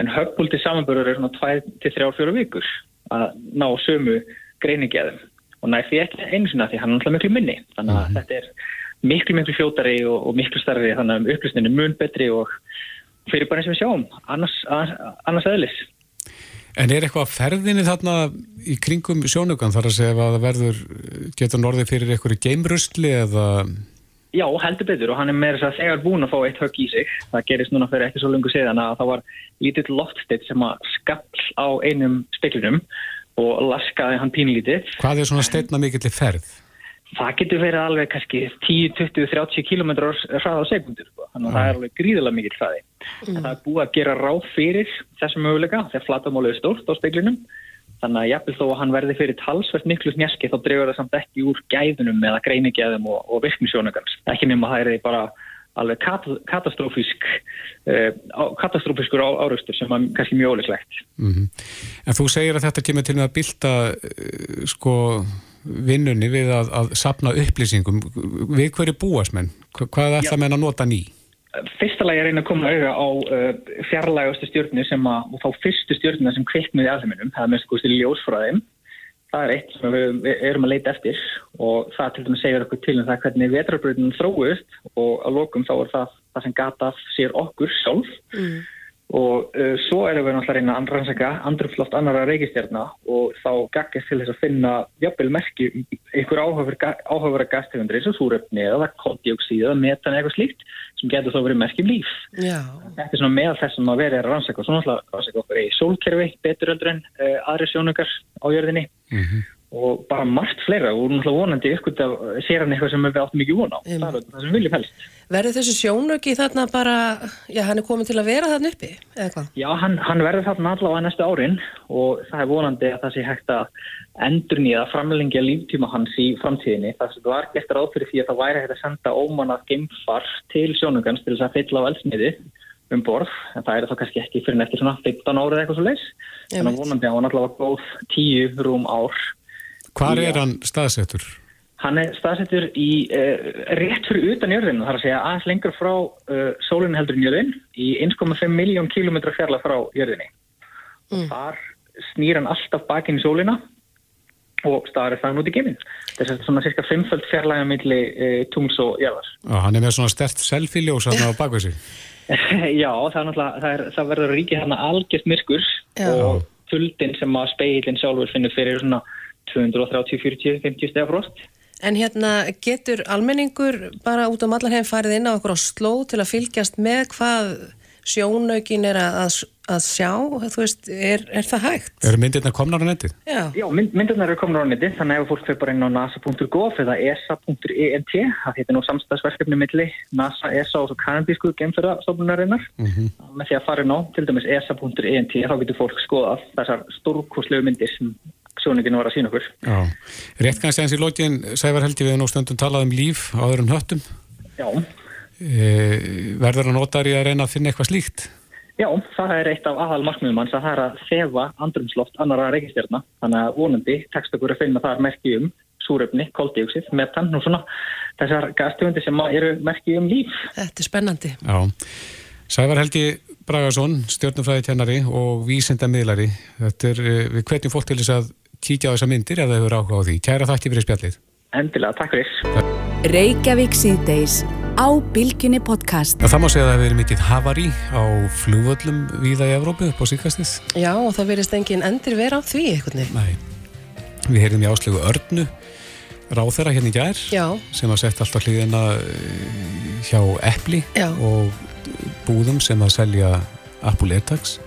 En Hubble til samanbörur er svona 2-3-4 vikur að ná sömu greiningeðum og næ því ekki einu sinna því hann er alltaf miklu minni. Þannig að þetta er miklu miklu fljótari og, og miklu starri þannig að upplýsnin er mun betri og fyrir bara eins og við sjáum annars, annars, eðlis. En er eitthvað ferðinni þarna í kringum sjónaukan þar að segja að það verður, getur norðið fyrir einhverju geimrustli eða Já, heldur betur og hann er með þess að þegar búin að fá eitt högg í sig. Það gerist núna fyrir ekki svo lungu síðan að það var lítill loftstitt sem að skall á einum speklinum og laskaði hann pínlítið. hvað er svona steitna mikill í ferð? Það getur verið alveg kannski 10, 20, 30 km hraða á sekundur. Sko. Þannig að það er alveg gríðilega mikill hraði. En það er búið að gera ráð fyrir þessum möguleika þegar flatamálið er stórt á speklinum. Þannig að jafnvel þó að hann verði fyrir talsvert miklu snjaski þá dregur það samt ekki úr gæðunum eða greinigæðum og, og virknisjónugans. Ekki nema það er bara alveg kat katastrófisk uh, katastrófiskur á, árustur sem er kannski mjög óleiklegt. Mm En þú segir að þetta kemur til með að bylta uh, sko vinnunni við að, að sapna upplýsingum við hverju búast menn? Hvað er það menn að nota ný? Fyrsta lagi er einn að koma auðvitað á uh, fjarlægustu stjórnir sem að, og þá fyrstu stjórnina sem kveiknuði alheiminum, það er mest gúst í ljósfræðim. Það er eitt sem við, við erum að leita eftir og það til dæmis segir okkur til um það hvernig vetrarbröðunum þróist og að lokum þá er það það sem gata sér okkur sjálf. Mm og uh, svo erum við náttúrulega reyna að rannsaka andrumsloft annara reykistjarnar og þá gaggast til þess að finna jafnvel merki einhver áhugavera gastegundir eins og súröfni eða koldioksíð eða metan eða eitthvað slíkt sem getur þá verið merkjum líf. Já. Þetta er svona meðal þess að verið að rannsaka og svo náttúrulega rannsaka okkur í sólkerfi betur öldur en uh, aðri sjónungar á jörðinni mm -hmm. Og bara margt fleira og náttúrulega vonandi ykkur sér hann eitthvað sem við áttum ekki von á. Mm. Það er það sem við viljum helst. Verður þessu sjónöki þarna bara, já hann er komin til að vera þarna uppi eða hvað? Já hann, hann verður þarna allavega næstu árin og það er vonandi að það sé hægt að endur nýja að framlengja líftíma hans í framtíðinni. Það sem var gert ráð fyrir því að það væri hægt að senda ómanað geimfar til sjónökans til þess að fylla á elsmiði um borð en það er þá kannski ekki fyrir neftir svona 15 árið eitthvað svo leis. Þannig að vonandi að hann allavega góð 10 rúm ár. Hvar er hann staðsettur? Hann er staðsettur í uh, rétt fyrir utan jörðinu, þar að segja aðeins lengur frá uh, sólinn heldur í jörðin í 1,5 miljón kilómetra fjarlag frá jörðinni. Mm. Þar snýr hann alltaf bakinn í sólina og staður það út í geiminn. Þess að svona cirka 5 fjarlaga milli uh, tungs og jörðar. Og hann er með svona stert selfie-ljós á bakvið sig. (laughs) Já, það, það, það verður ríkið hann algjört myrkur Já. og fuldin sem að speilin sjálfur finnur fyrir svona 230, 40, 50 steg frost. En hérna getur almenningur bara út á um allar hefn farið inn á okkur á sló til að fylgjast með hvað sjónaugin er að, að sjá, þú veist, er, er það hægt? Er myndirna komnar á netið? Já, Já mynd, myndirna eru komnar á netið, þannig að fólk fyrir bara inn á nasa.gov eða esa.ent, það heitir nú samstagsverkefni milli NASA, ESA og svo kanadísku gemfyrastofnunarinnar, mm -hmm. með því að fara inn á til dæmis esa.ent, þá getur fólk skoðað þessar stórkurslegu myndir sem sjóningin var að sína okkur. Já, rétt kannski eins í lógin, Sævar Helgi við nú stundum talað um líf á öðrum höttum. Já. E, verður að nota í að reyna að finna eitthvað slíkt? Já, það er eitt af aðal markmiðum hans að það er að þefa andrumsloft annara reykistjárna, þannig að vonandi tekst okkur að finna þar merki um súröfni, koldíuksið, metan og svona þessar gastegundi sem eru merki um líf. Þetta er spennandi. Já, Sævar Helgi Bragarsson, stjórnumfræði tjennari og vísindamiðlari. Þetta er, eh, við hvetjum fólk til þess að kíkja á þessa myndir ef það hefur áhuga á því. Kæra þakki fyrir spjallið. Endilega, takk fyrir. Reykjavík síðdeis á Bilginni podcast. Það má segja að það hefur verið mikið havari á flugvöllum viða í Evrópu upp á síkastið. Já, og það verist engin endur vera á því eitthvað. Nei, við heyrðum í áslegu örnu ráð þeirra hérna í gær Já. sem að setja alltaf hlýðina eh, hjá Eppli og búðum sem að selja Apple AirTags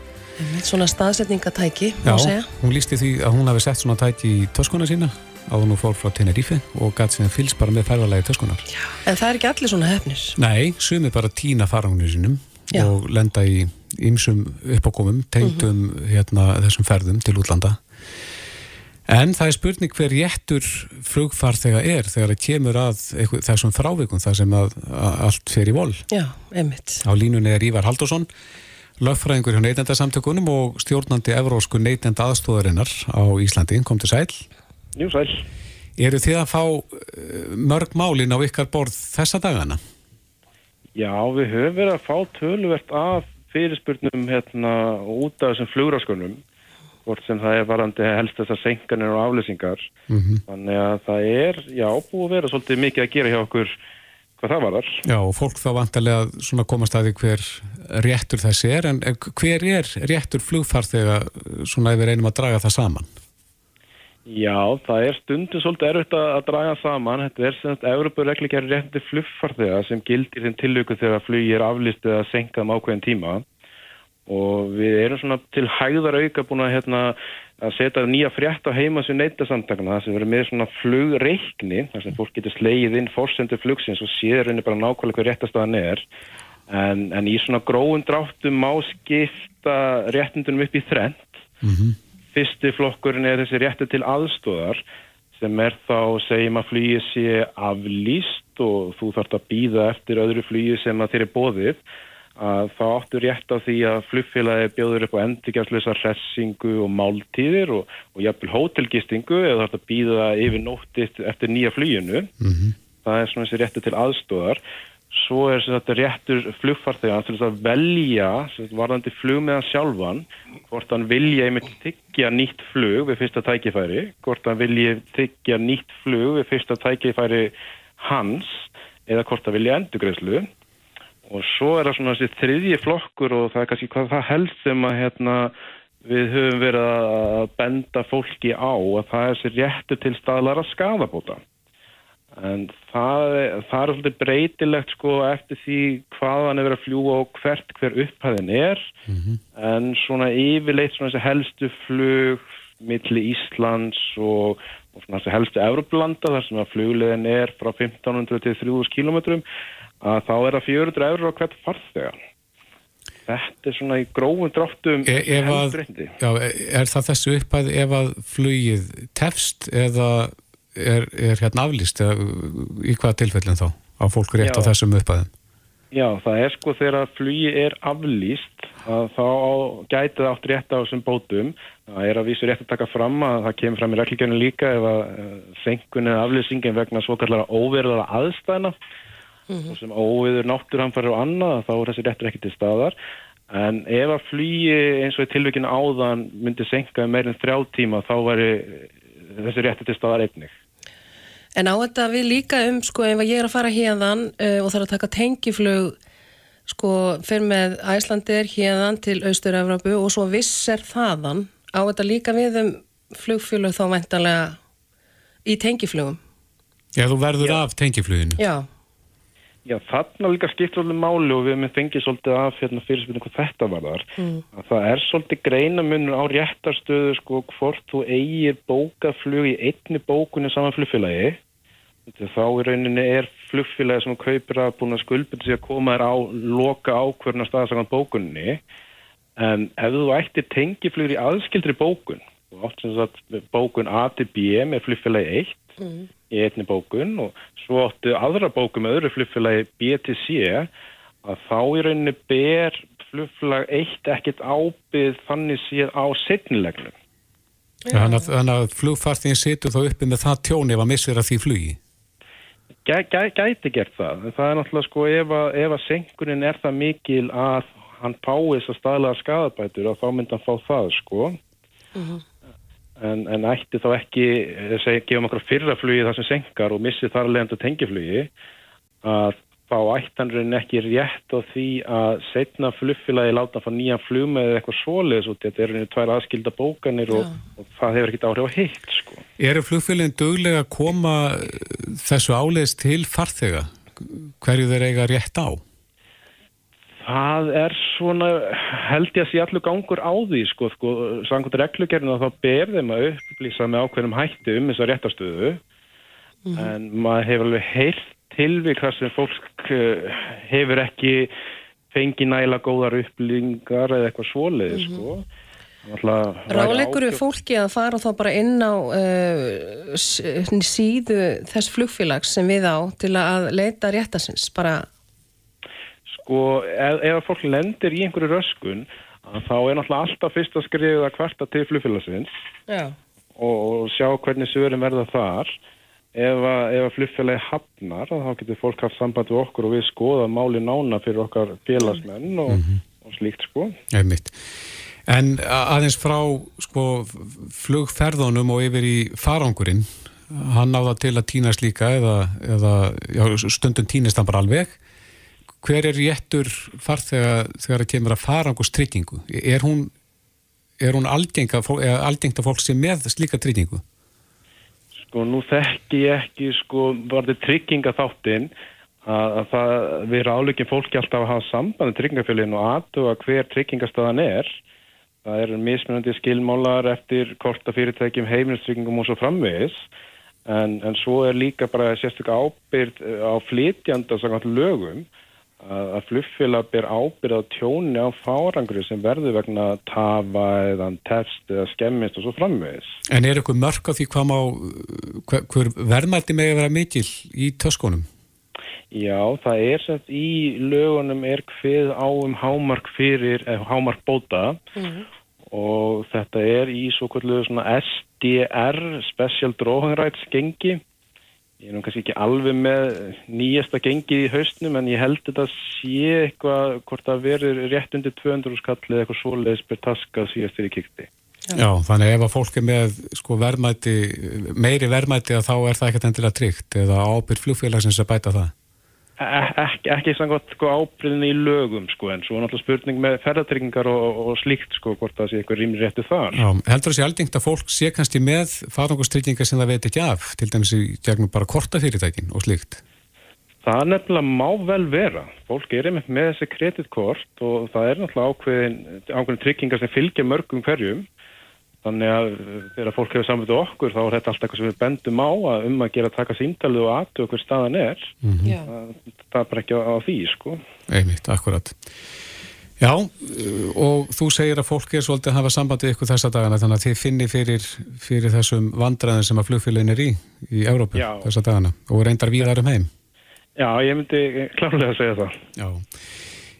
Svona staðsetningatæki, má segja. Hún lísti því að hún hafi sett svona tæki í töskuna sína á hún og fór frá Tenerife og gæti síðan fylgst bara með ferðarlegi töskunar. Já. En það er ekki allir svona hefnir? Nei, sumið bara tína farangunni sínum Já. og lenda í ymsum uppákomum, tengdum mm -hmm. hérna, þessum ferðum til útlanda. En það er spurning hver réttur flugfarþega er þegar það kemur að eitthvað, þessum frávikum þar sem að, að allt fer í vol. Já, einmitt. Á línunni er Ívar Haldursson lögfræðingur hjá neytendasamtökunum og stjórnandi evrósku neytenda aðstóðarinnar á Íslandi. Kom til sæl. Jú, sæl. Eru þið að fá eh, mörg málin á ykkar borð þessa dagana? Já, við höfum verið að fá töluvert af fyrirspurnum hérna út af þessum flugráskunum hvort sem það er varandi helst þessar senkanir og aflýsingar. Mm -hmm. Þannig að það er, já, búið að vera svolítið mikið að gera hjá okkur hvað það var þar. Já, og fólk þá vantarlega svona komast að því hver réttur þessi er, en hver er réttur flugfarþega svona ef við reynum að draga það saman? Já, það er stundu svolítið erfitt að draga saman. Þetta er sem að Európa-reglikari réttur flugfarþega sem gildir þeim tilöku þegar flugi er aflýst eða senkað um ákveðin tíma og við erum svona til hægðar auka búin að hérna að setja nýja frétt á heimasum neytasamtakna það sem verður með svona flugreikni þar sem fólk getur slegið inn fórsendu flugsins og séður henni bara nákvæmlega hvað réttastaðan er en, en í svona gróðun dráttum má skipta réttundunum upp í þrent mm -hmm. fyrsti flokkurinn er þessi rétti til aðstóðar sem er þá segjum að flugið sé aflýst og þú þarfst að býða eftir öðru flugið sem að þeir er bóðið að þá áttu rétt á því að flugfélagi bjóður upp á endurgjafslösa hressingu og máltíðir og, og jafnvel hótelgistingu eða þetta býða yfir nóttist eftir nýja fluginu. Mhm. Það er svona þessi réttu til aðstóðar. Svo er þetta réttur flugfarþegar til að velja sagt, varðandi flug með hann sjálfan hvort hann vilja einmitt tyggja nýtt flug við fyrsta tækifæri, hvort hann vilja tyggja nýtt flug við fyrsta tækifæri hans eða hvort hann vilja endurgreðslu og svo er það svona þessi þriðji flokkur og það er kannski hvað það helst sem að hérna, við höfum verið að benda fólki á að það er þessi réttu til staðlara skadabóta en það, er- það er svolítið breytilegt sko eftir því hvaðan er verið að fljúa og hvert hver upphæðin er. En svona yfirleitt svona þessi helstu flug milli Íslands og, og svona þessi helstu Evroplanda þar sem að fluglegin er frá 1500 til 3000 kilometrum að þá er það 400 eurur á hvert farþega. Þetta er svona í grófum dráttum E að, já, er það þessu upphæð ef að flugið tefst eða er, er hérna aflýst eða í hvaða tilfellin þá á fólk rétt Já. á þessum upphæðum? Já, það er sko þegar að flugi er aflýst að þá á- gæti það átt rétt á þessum bótum. Það er að vísu rétt að taka fram að það kemur fram í reglíkjörnum líka ef að uh, senkun eða aflýsingin vegna svo kallara óverðara aðstæðna og sem óviður náttúrhamfæri og annað þá er þessi réttur ekki til staðar. En ef að flugi eins og í tilvíkinu áðan myndi senka meirinn þrjá tíma þá væri eh, þessi réttur til staðar einnig. En á þetta við líka um, sko, ef ég er að fara hérðan uh, og þarf að taka tengiflug, sko, fyrir með Æslandir hérðan til Austur-Evropu og svo visser þaðan, á þetta líka við um flugfélög þá væntanlega í tengiflugum. Já, þú verður af tengifluginu. Já. Já, þarna líka skiptir alveg máli og við með fengið svolítið af hérna, fyrirspilning hvað þetta var þar. Mm. Að það er svolítið greinamunur á réttarstöðu sko hvort þú eigir bókað flug í einni bókunni saman flugfélagi. Þá í rauninni er flugfélagi sem kaupir að búin að skuldbyrja sig að koma þér á loka ákvörna staðsagan bókunni. En ef þú ættir tengiflugur í aðskildri bókun, og átt sem sagt bókun A til B með flugfélagi 1 Mm. í einni bókun og svo áttu aðra bókun með öðru flugfélagi B til C að þá í rauninni ber flugfélag eitt ekkert ábyrð þannig séð á setnilegnum. Þannig að, þannig að flugfarþíðin situr þá uppi með það tjón ef að missir að því flugi. Gæ, gæ, gæti gert það, en það er náttúrulega sko ef að, ef að senkunin er það mikil að hann þess að staðlega skadabætur og þá myndi hann fá það sko. En, en ætti þá ekki, eh, seg, gefum okkur fyrra flugi það sem senkar og missi þar leðandi tengiflugi að þá ætti hann raunin ekki rétt á því að setna flugfélagi láta hann fá nýjan flug með eða eitthvað svoleiðis út þetta er raunin tvær aðskilda bókanir og, og það hefur ekkert áhrif á hitt sko. Eru flugfélagin duglega að koma þessu áleiðis til farþega? Hverju þeir eiga rétt á? Það er svona, held ég að sé allur gangur á því, sko, sko, samkvæmt reglugerðinu þá ber þeim að upplýsa með ákveðnum hætti um þessa réttastöðu, en maður hefur alveg heyrt tilvík þar sem fólk eh, hefur ekki fengið næla góðar upplýningar eða eitthvað svoleiði, sko. Náttúrulega- Ráleikur við fólki að fara þá bara inn á uh, síðu þess flugfélags sem við á til að leita réttasins, bara Sko, ef, fólk lendir í einhverju röskun, að þá er náttúrulega alltaf fyrst að skrifa hvarta til flugfélagsins Já. og, og sjá hvernig svörin verða þar. Ef að, ef að flugfélagi hafnar, þá getur fólk haft samband við okkur og við skoða máli nána fyrir okkar félagsmenn og, og slíkt sko. Einmitt. En aðeins frá sko, flugferðunum og yfir í farangurinn, hann það til að týnast líka eða, eða já, stundum týnist hann bara alveg. Hver er réttur farþega þegar það kemur að farangurstryggingu? Er hún, hún algengt að fólk, sé með slíka tryggingu? Sko, nú þekki ég ekki, sko, varði trygginga þáttinn að, að það, við ráleikin fólki alltaf að hafa sambandi tryggingafélagin og aðtuga hver tryggingastaðan er. Það eru mismunandi skilmálar eftir korta fyrirtækjum, heimilstryggingum og svo framvegis. En, en svo er líka bara sérstöka ábyrð eh, á flytjanda lögum að, að flugfélag ber ábyrð á tjóni á fárangri sem verður vegna tafa eða tefst eða skemmist og svo framvegis. En er eitthvað mörk á því hvað má, hver, hver verðmætti með að vera mikil í töskunum? Já, það er sett í lögunum er hvið á um hámark fyrir, eða hámark bóta Mhm. og þetta er í svo kvöldu svona SDR, Special Drawing Rights gengi. Ég er nú kannski ekki alveg með nýjasta gengið í haustnum en ég held þetta sé eitthvað hvort það verður rétt undir 200 skall eða eitthvað svoleiðis per taska síðast fyrir kikti. Já, þannig ef að fólk er með sko, verðmæti, meiri verðmæti að þá er það ekkert endilega tryggt eða ábyrð flugfélagsins að bæta það. E ekki, ekki samkvæmt sko, ábyrðinni í lögum sko, en svo er náttúrulega spurning með ferðartryggingar og, og slíkt sko, hvort það sé eitthvað rýmri réttu þar. Já, heldur sé aldingt að fólk sé kannski með farangustryggingar sem það veit ekki af, til dæmis í gegnum bara kortafyrirtækin og slíkt. Það nefnilega má vel vera. Fólk er einmitt með þessi kreditkort og það er náttúrulega ákveðin, ákveðin tryggingar sem fylgja mörgum hverjum. Þannig að þegar fólk hefur samvitið okkur þá er þetta alltaf eitthvað sem við bendum á að um að gera að taka símtalið og aðtöðu hver staðan er. Já. Það, það er bara ekki á, á því, sko. Einmitt, akkurat. Já, og þú segir að fólk er svolítið að hafa sambandið ykkur þessa dagana þannig að þið finni fyrir, fyrir þessum vandræðin sem að flugfélagin er í í Európu Já. þessa dagana og reyndar víðar um heim. Já, ég myndi klárlega að segja það. Já.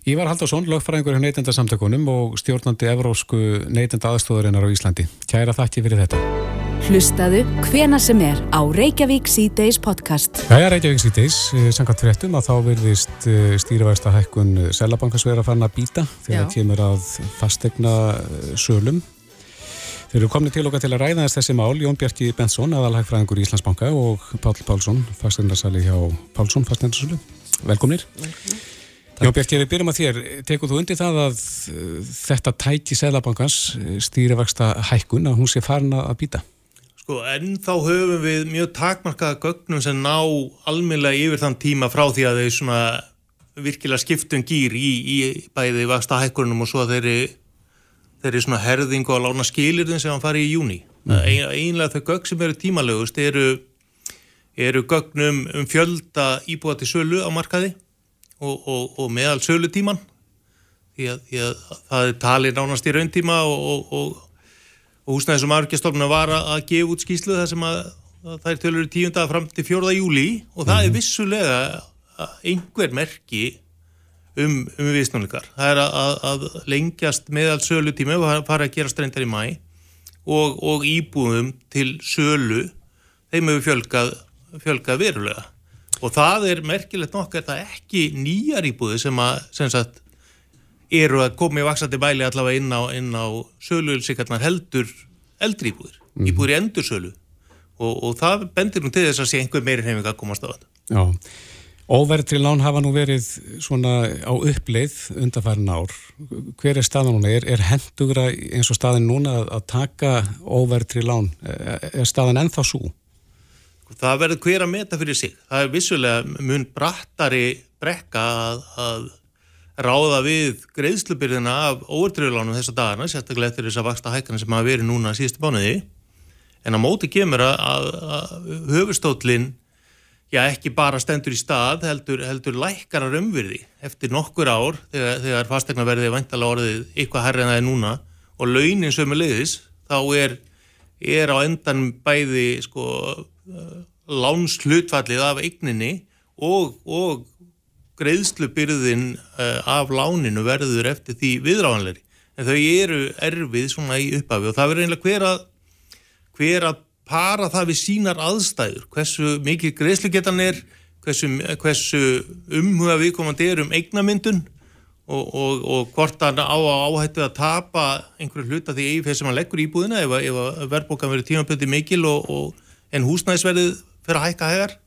Ívar Haldarsson, lögfræðingur hjá neytendasamtökunum og stjórnandi Evrósku neytenda aðstóðurinnar á Íslandi. Kæra þakki fyrir þetta. Hlustaðu hvena sem er á Reykjavík C-Days podcast. Jæja, Reykjavík síðdeis, samkvæmt fréttum að þá verðist stýrivægsta hækkun Selabankasverða farin að býta þegar Já. kemur að fastegna sölum. Þeir eru komni til okkar til að ræða þess þessi mál, Jón Bjarki Bensson, aðalhægfræðingur í Íslandsbanka og Páll Pálsson, fasteignarsali hjá Pálsson, fasteignasölu. Velkomnir. Jón Bjarki, við byrjum að þér. Tekur þú undir það að uh, þetta tæki Selabankans stýrivægsta hækkun að hún sé farin að býta? Sko, en þá höfum við mjög takmarkaða gögnum sem ná almennlega yfir þann tíma frá því að þau svona virkilega skiptum gýr í, í bæði vasta hækkunum og svo að þeirri, þeirri svona herðingu að lána skilirðin sem hann fari í júni. Ein, einlega þau gögn sem eru tímalegust eru, eru gögnum um fjölda íbúa til sölu á markaði og, og, og meðal sölutíman því að, því að það er talið nánast í rauntíma og, og, og og húsnæðis og margistofnuna var að gefa út skýslu þar sem að, að það er tölur tíunda fram til 4. júli og það er vissulega einhver merki um, um viðsnáleikar. Það er að, að, lengjast meðal sölutími og fara að gera streyndar í mæ og, og íbúðum til sölu þeim hefur fjölgað, fjölgað verulega og það er merkilegt nokkar það ekki nýjar íbúði sem að sem sagt eru að koma í vaksandi bæli allavega inn á, á söluulsikarnar heldur eldri íbúðir, Mhm. íbúðir í endursölu og, og það bendir nú til þess að sé einhver meiri hefing að komast á þetta. Já, óverðri lán hafa nú verið svona á uppleið undarfærin ár. Hver er staðan núna? Er, er hendugra eins og staðin núna að, að taka óverðri lán? Er, er staðan ennþá svo? Það verður hver að meta fyrir sig. Það er vissulega mun brattari brekka að, að ráða við greiðslubyrðina af óvertröðulánum þessa dagana, sérstaklega eftir þess að vaksta hækana sem hafa verið núna síðustu bánuði. En á móti kemur að, að, að höfustóllin já, ekki bara stendur í stað, heldur, heldur lækkarar umvirði eftir nokkur ár þegar, þegar fastegna verði vantala orðið eitthvað herri en það er núna og launin sömu leiðis, þá er, er á endan bæði sko, lánslutfallið af eigninni og, og greiðslubyrðin uh, af láninu verður eftir því viðráðanleiri. En þau eru erfið svona í upphafi og það verður einlega hver að, hver að para það við sínar aðstæður, hversu mikið greiðslugetan er, hversu, hversu umhuga viðkomandi er um eignamyndun og, og, og hvort hann á að áhættu að tapa einhverju hluta því eigi fyrir sem hann leggur í búðina ef, ef verðbókan verður tímaböndi mikil og, og, en húsnæðisverðið fyrir að hækka hegar.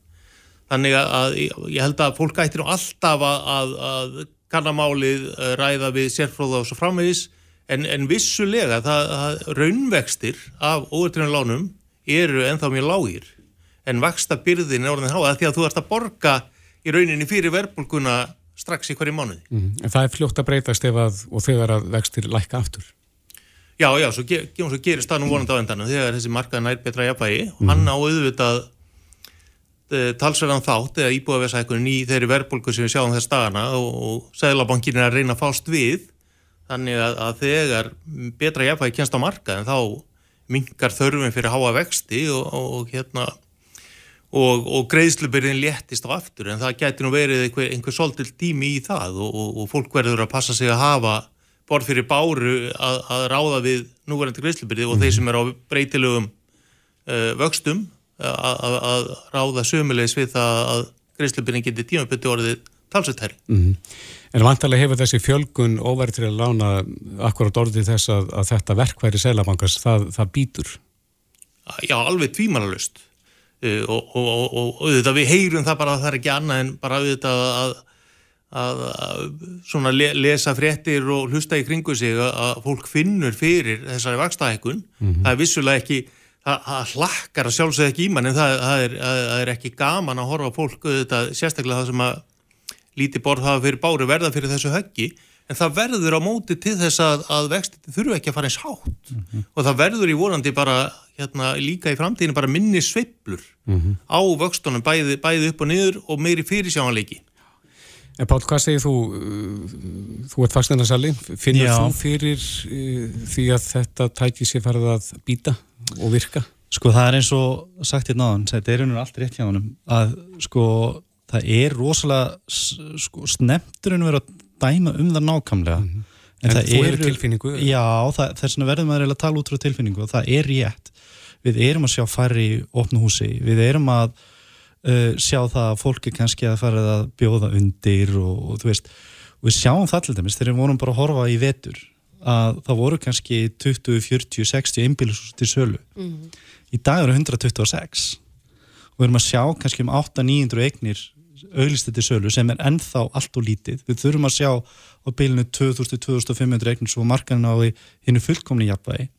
Þannig að, ég held að fólk ættir nú alltaf að, að, að kannamálið eh, ræða við sérfróða og svo framvegis en, en vissulega það, það raunvextir af óvertrunum lánum eru ennþá mjög lágir en vaksta byrðin er orðin háða því að þú ert að borga í rauninni fyrir verðbólguna strax í hverju mánuði. Mm. En það er fljótt að breytast ef að, og þegar að vextir lækka aftur. Já, já, svo, ge svo gerist það nú vonandi á endanum þegar þessi markað nær betra jafnvægi. Og hann á auðvitað e, talsverðan þátt eða íbúðaversækunin í þeirri verðbólgu sem við sjáum þess dagana og, og Sæðlabankin er að reyna að fást við þannig að, að þegar betra jafnvægi kennst á markað en þá minkar þörfin fyrir háa vexti og, og, og hérna og, og greiðslubyrðin léttist á aftur. En það gæti nú verið einhver, einhver svolítil tími í það og, og, og fólk verður að passa sig að hafa borð fyrir báru að, að ráða við núverandi greiðslubyrði og þeir sem er á breytilegum uh, vöxtum að, að, að ráða sömulegis við það að greiðslubyrðin geti tímaböndi orðið talsveitæri. Mm -hmm. En vantarlega hefur þessi fjölgun óverið til að lána akkurat orðið þess að, að þetta verkværi selabankars, það, það býtur? Já, alveg tvímanalust uh, og, og, og, og auðvitað við heyrum það bara að það er ekki annað en bara auðvitað að, að, að svona le, lesa fréttir og hlusta í kringu sig að fólk finnur fyrir þessari vakstahækkun. Mm -hmm. Það er vissulega ekki, það, það hlakkar að sjálfsögða ekki í mann en það, það, er, það er ekki gaman að horfa fólk auðvitað sérstaklega það sem að líti borð hafa fyrir báru verða fyrir þessu höggi en það verður á móti til þess að, að vextið þurfu ekki að fara eins hátt mm -hmm. og það verður í vonandi bara hérna, líka í framtíðinu bara minni sveiblur mm -hmm. á vöxtunum bæði, bæði upp og niður og meiri fyrirsjáanleiki En Pál, hvað segir þú? Þú ert fastnarnarsalli, finnur Já. þú fyrir uh, því að þetta tæki sér farið að býta og virka? Sko það er eins og sagt hérna á hann, þetta er einhvern veginn allt rétt hjá hann að sko það er rosalega sko, snemturinn verið að dæma um það nákvæmlega mm -hmm. En, en þú hefur tilfinningu? Já, þess vegna verðum við að tala út frá tilfinningu og það er rétt. Við erum að sjá færri í opnu húsi, við erum að uh, sjá það að fólki kannski að fara að bjóða undir og, og þú veist, og við sjáum það til dæmis þegar við vorum bara að horfa í vetur að það voru kannski 20, 40, 60 einbílusús til sölu. Mm -hmm. Í dag eru 126 og við erum að sjá kannski um 8-900 eignir auðlistu til sölu sem er ennþá allt og lítið. Við þurfum að sjá á bylunu 2000-2500 eignir svo markanin á hennu fullkomni jafnvægi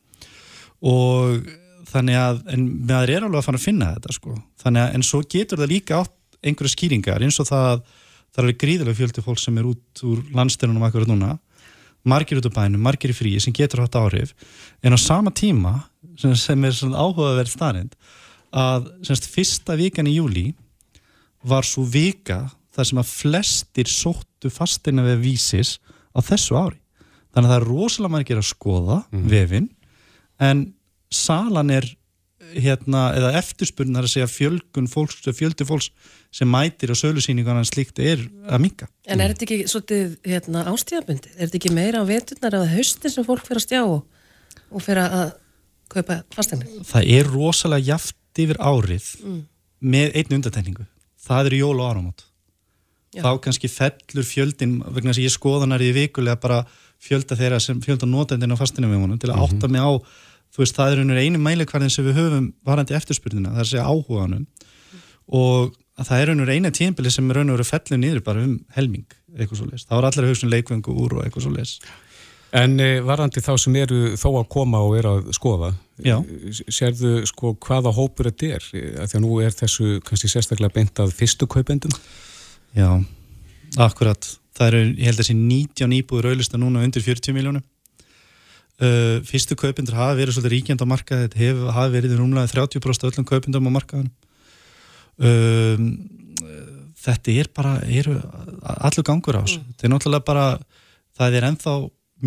og þannig að, en meðan er alveg að fara að finna þetta sko, þannig að en svo getur það líka átt einhverja skýringar eins og það það er gríðilega fjöldi fólk sem er út úr landstælunum akkurat núna margir út á bænum, margir í fríi sem getur hatt áhrif en á sama tíma sem, sem er svona áhugaverð starind að semst fyrsta vikan í júli var svo vika þar sem að flestir sóttu fastina við vísis á þessu ári. Þannig að það er rosalega margir að skoða mm. vefin en salan er hérna, eða eftirspurnar að segja fjölgun fólks, fjöldi fólks sem mætir á sölusýningarna slíkt er að minka. En er þetta ekki svolítið hérna, ástíðabundi? Er þetta ekki meira á veturnar eða haustin sem fólk fyrir að stjá og, og fyrir að kaupa fastegnir? Það er rosalega jaft yfir árið mm. með einn undatækningu. Það eru jól og áramót. Já. þá kannski fellur fjöldin vegna þess að ég skoðanar í vikulega bara fjölda þeirra sem fjölda notendin á fastinu við honum til að mm -hmm. átta mig á þú veist það er einu mælikvarðin sem við höfum varandi eftirspurnina, það er að segja áhugaðanum mm. og það er einu tímbili sem er veru fellu niður bara um helming, eitthvað svo les þá er allir hugsun leikvengu úr og eitthvað svo les En eh, varandi þá sem eru þó að koma og eru að skoða Já. sérðu sko hvaða hópur þetta er, því að nú er þessu kannski sérstaklega beint að fyrstu kaupendum Já, akkurat. Það eru, ég held að þessi 19 íbúður auðlista núna undir 40 miljónum. Uh, fyrstu kaupindur hafa verið svolítið ríkjand á markaði, þetta hef, hafa verið rúmlega 30% öllum kaupindum á markaðanum. Um, þetta er bara, eru allur gangur á þessu. Mm. Þetta er náttúrulega bara, það er enþá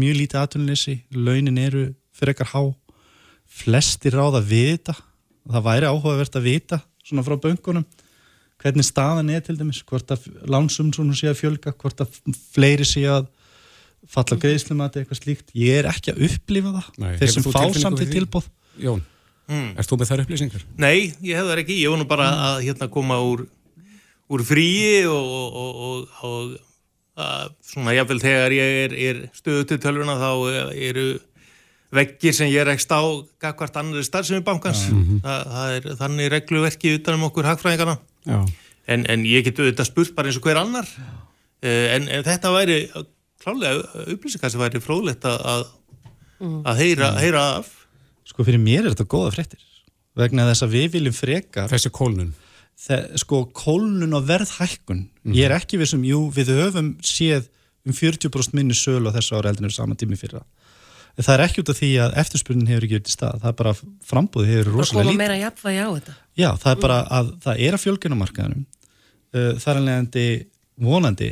mjög lítið aðtunissi, launin eru fyrir ekkar há, flestir ráða að vita, það væri áhugavert að vita svona frá böngunum hvernig staðan er til dæmis, hvort að lánsum sé að fjölga, hvort að fleiri sé að falla greiðslumati eitthvað slíkt, ég er ekki að upplifa það. Nei, þeir sem fá samt í tilbóð Jón, mm. erst þú með þær upplýsingar? Nei, ég hef það ekki, ég var nú bara mm. að hérna koma úr, úr fríi og, og, og, og að, svona jáfnvel þegar ég er, er stöðu til tölvuna þá eru veggir sem ég rekst á hvert annari starfsemi bankans. Mm -hmm. það, það er þannig regluverki utanum okkur hagfræðingarna. En, en ég get auðvitað spurt bara eins og hver annar. Eh, en, en þetta væri klálega upplýsingar sem væri fróðlegt að, mm. að heyra, heyra af Sko fyrir mér er þetta góða fréttir vegna þess að við viljum freka þessi kólnun sko kólnun og verðhækkun mm. ég er ekki við sem, jú, við höfum séð um 40% minni sölu á þessu ára eldinur saman tími fyrir það það er ekki út af því að eftirspurnin hefur ekki verið í stað, það er bara frambúði hefur rosalega lítið. Það koma meira jafnvægi á þetta. Já, það er bara að það er að fjölgjuna markaðanum uh, þar alvegandi vonandi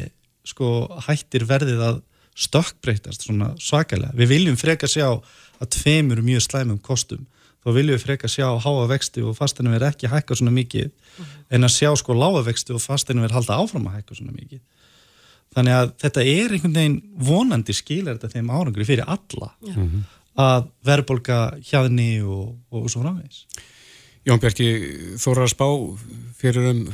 sko hættir verðið að stökkbreytast svona svakalega. Við viljum freka sjá að tveimur mjög slæmum kostum þá viljum við freka sjá háa vexti og fastinu verið ekki hækka svona mikið en að sjá sko lága vexti og fastinu verið halda áfram að hækka svona mikið. Þannig að þetta er einhvern veginn vonandi skilar þetta þeim árangri fyrir alla Mm -hmm. að verðbolga hjaðni og, og svo framvegis. Jón Bjarki, þóra að spá fyrir um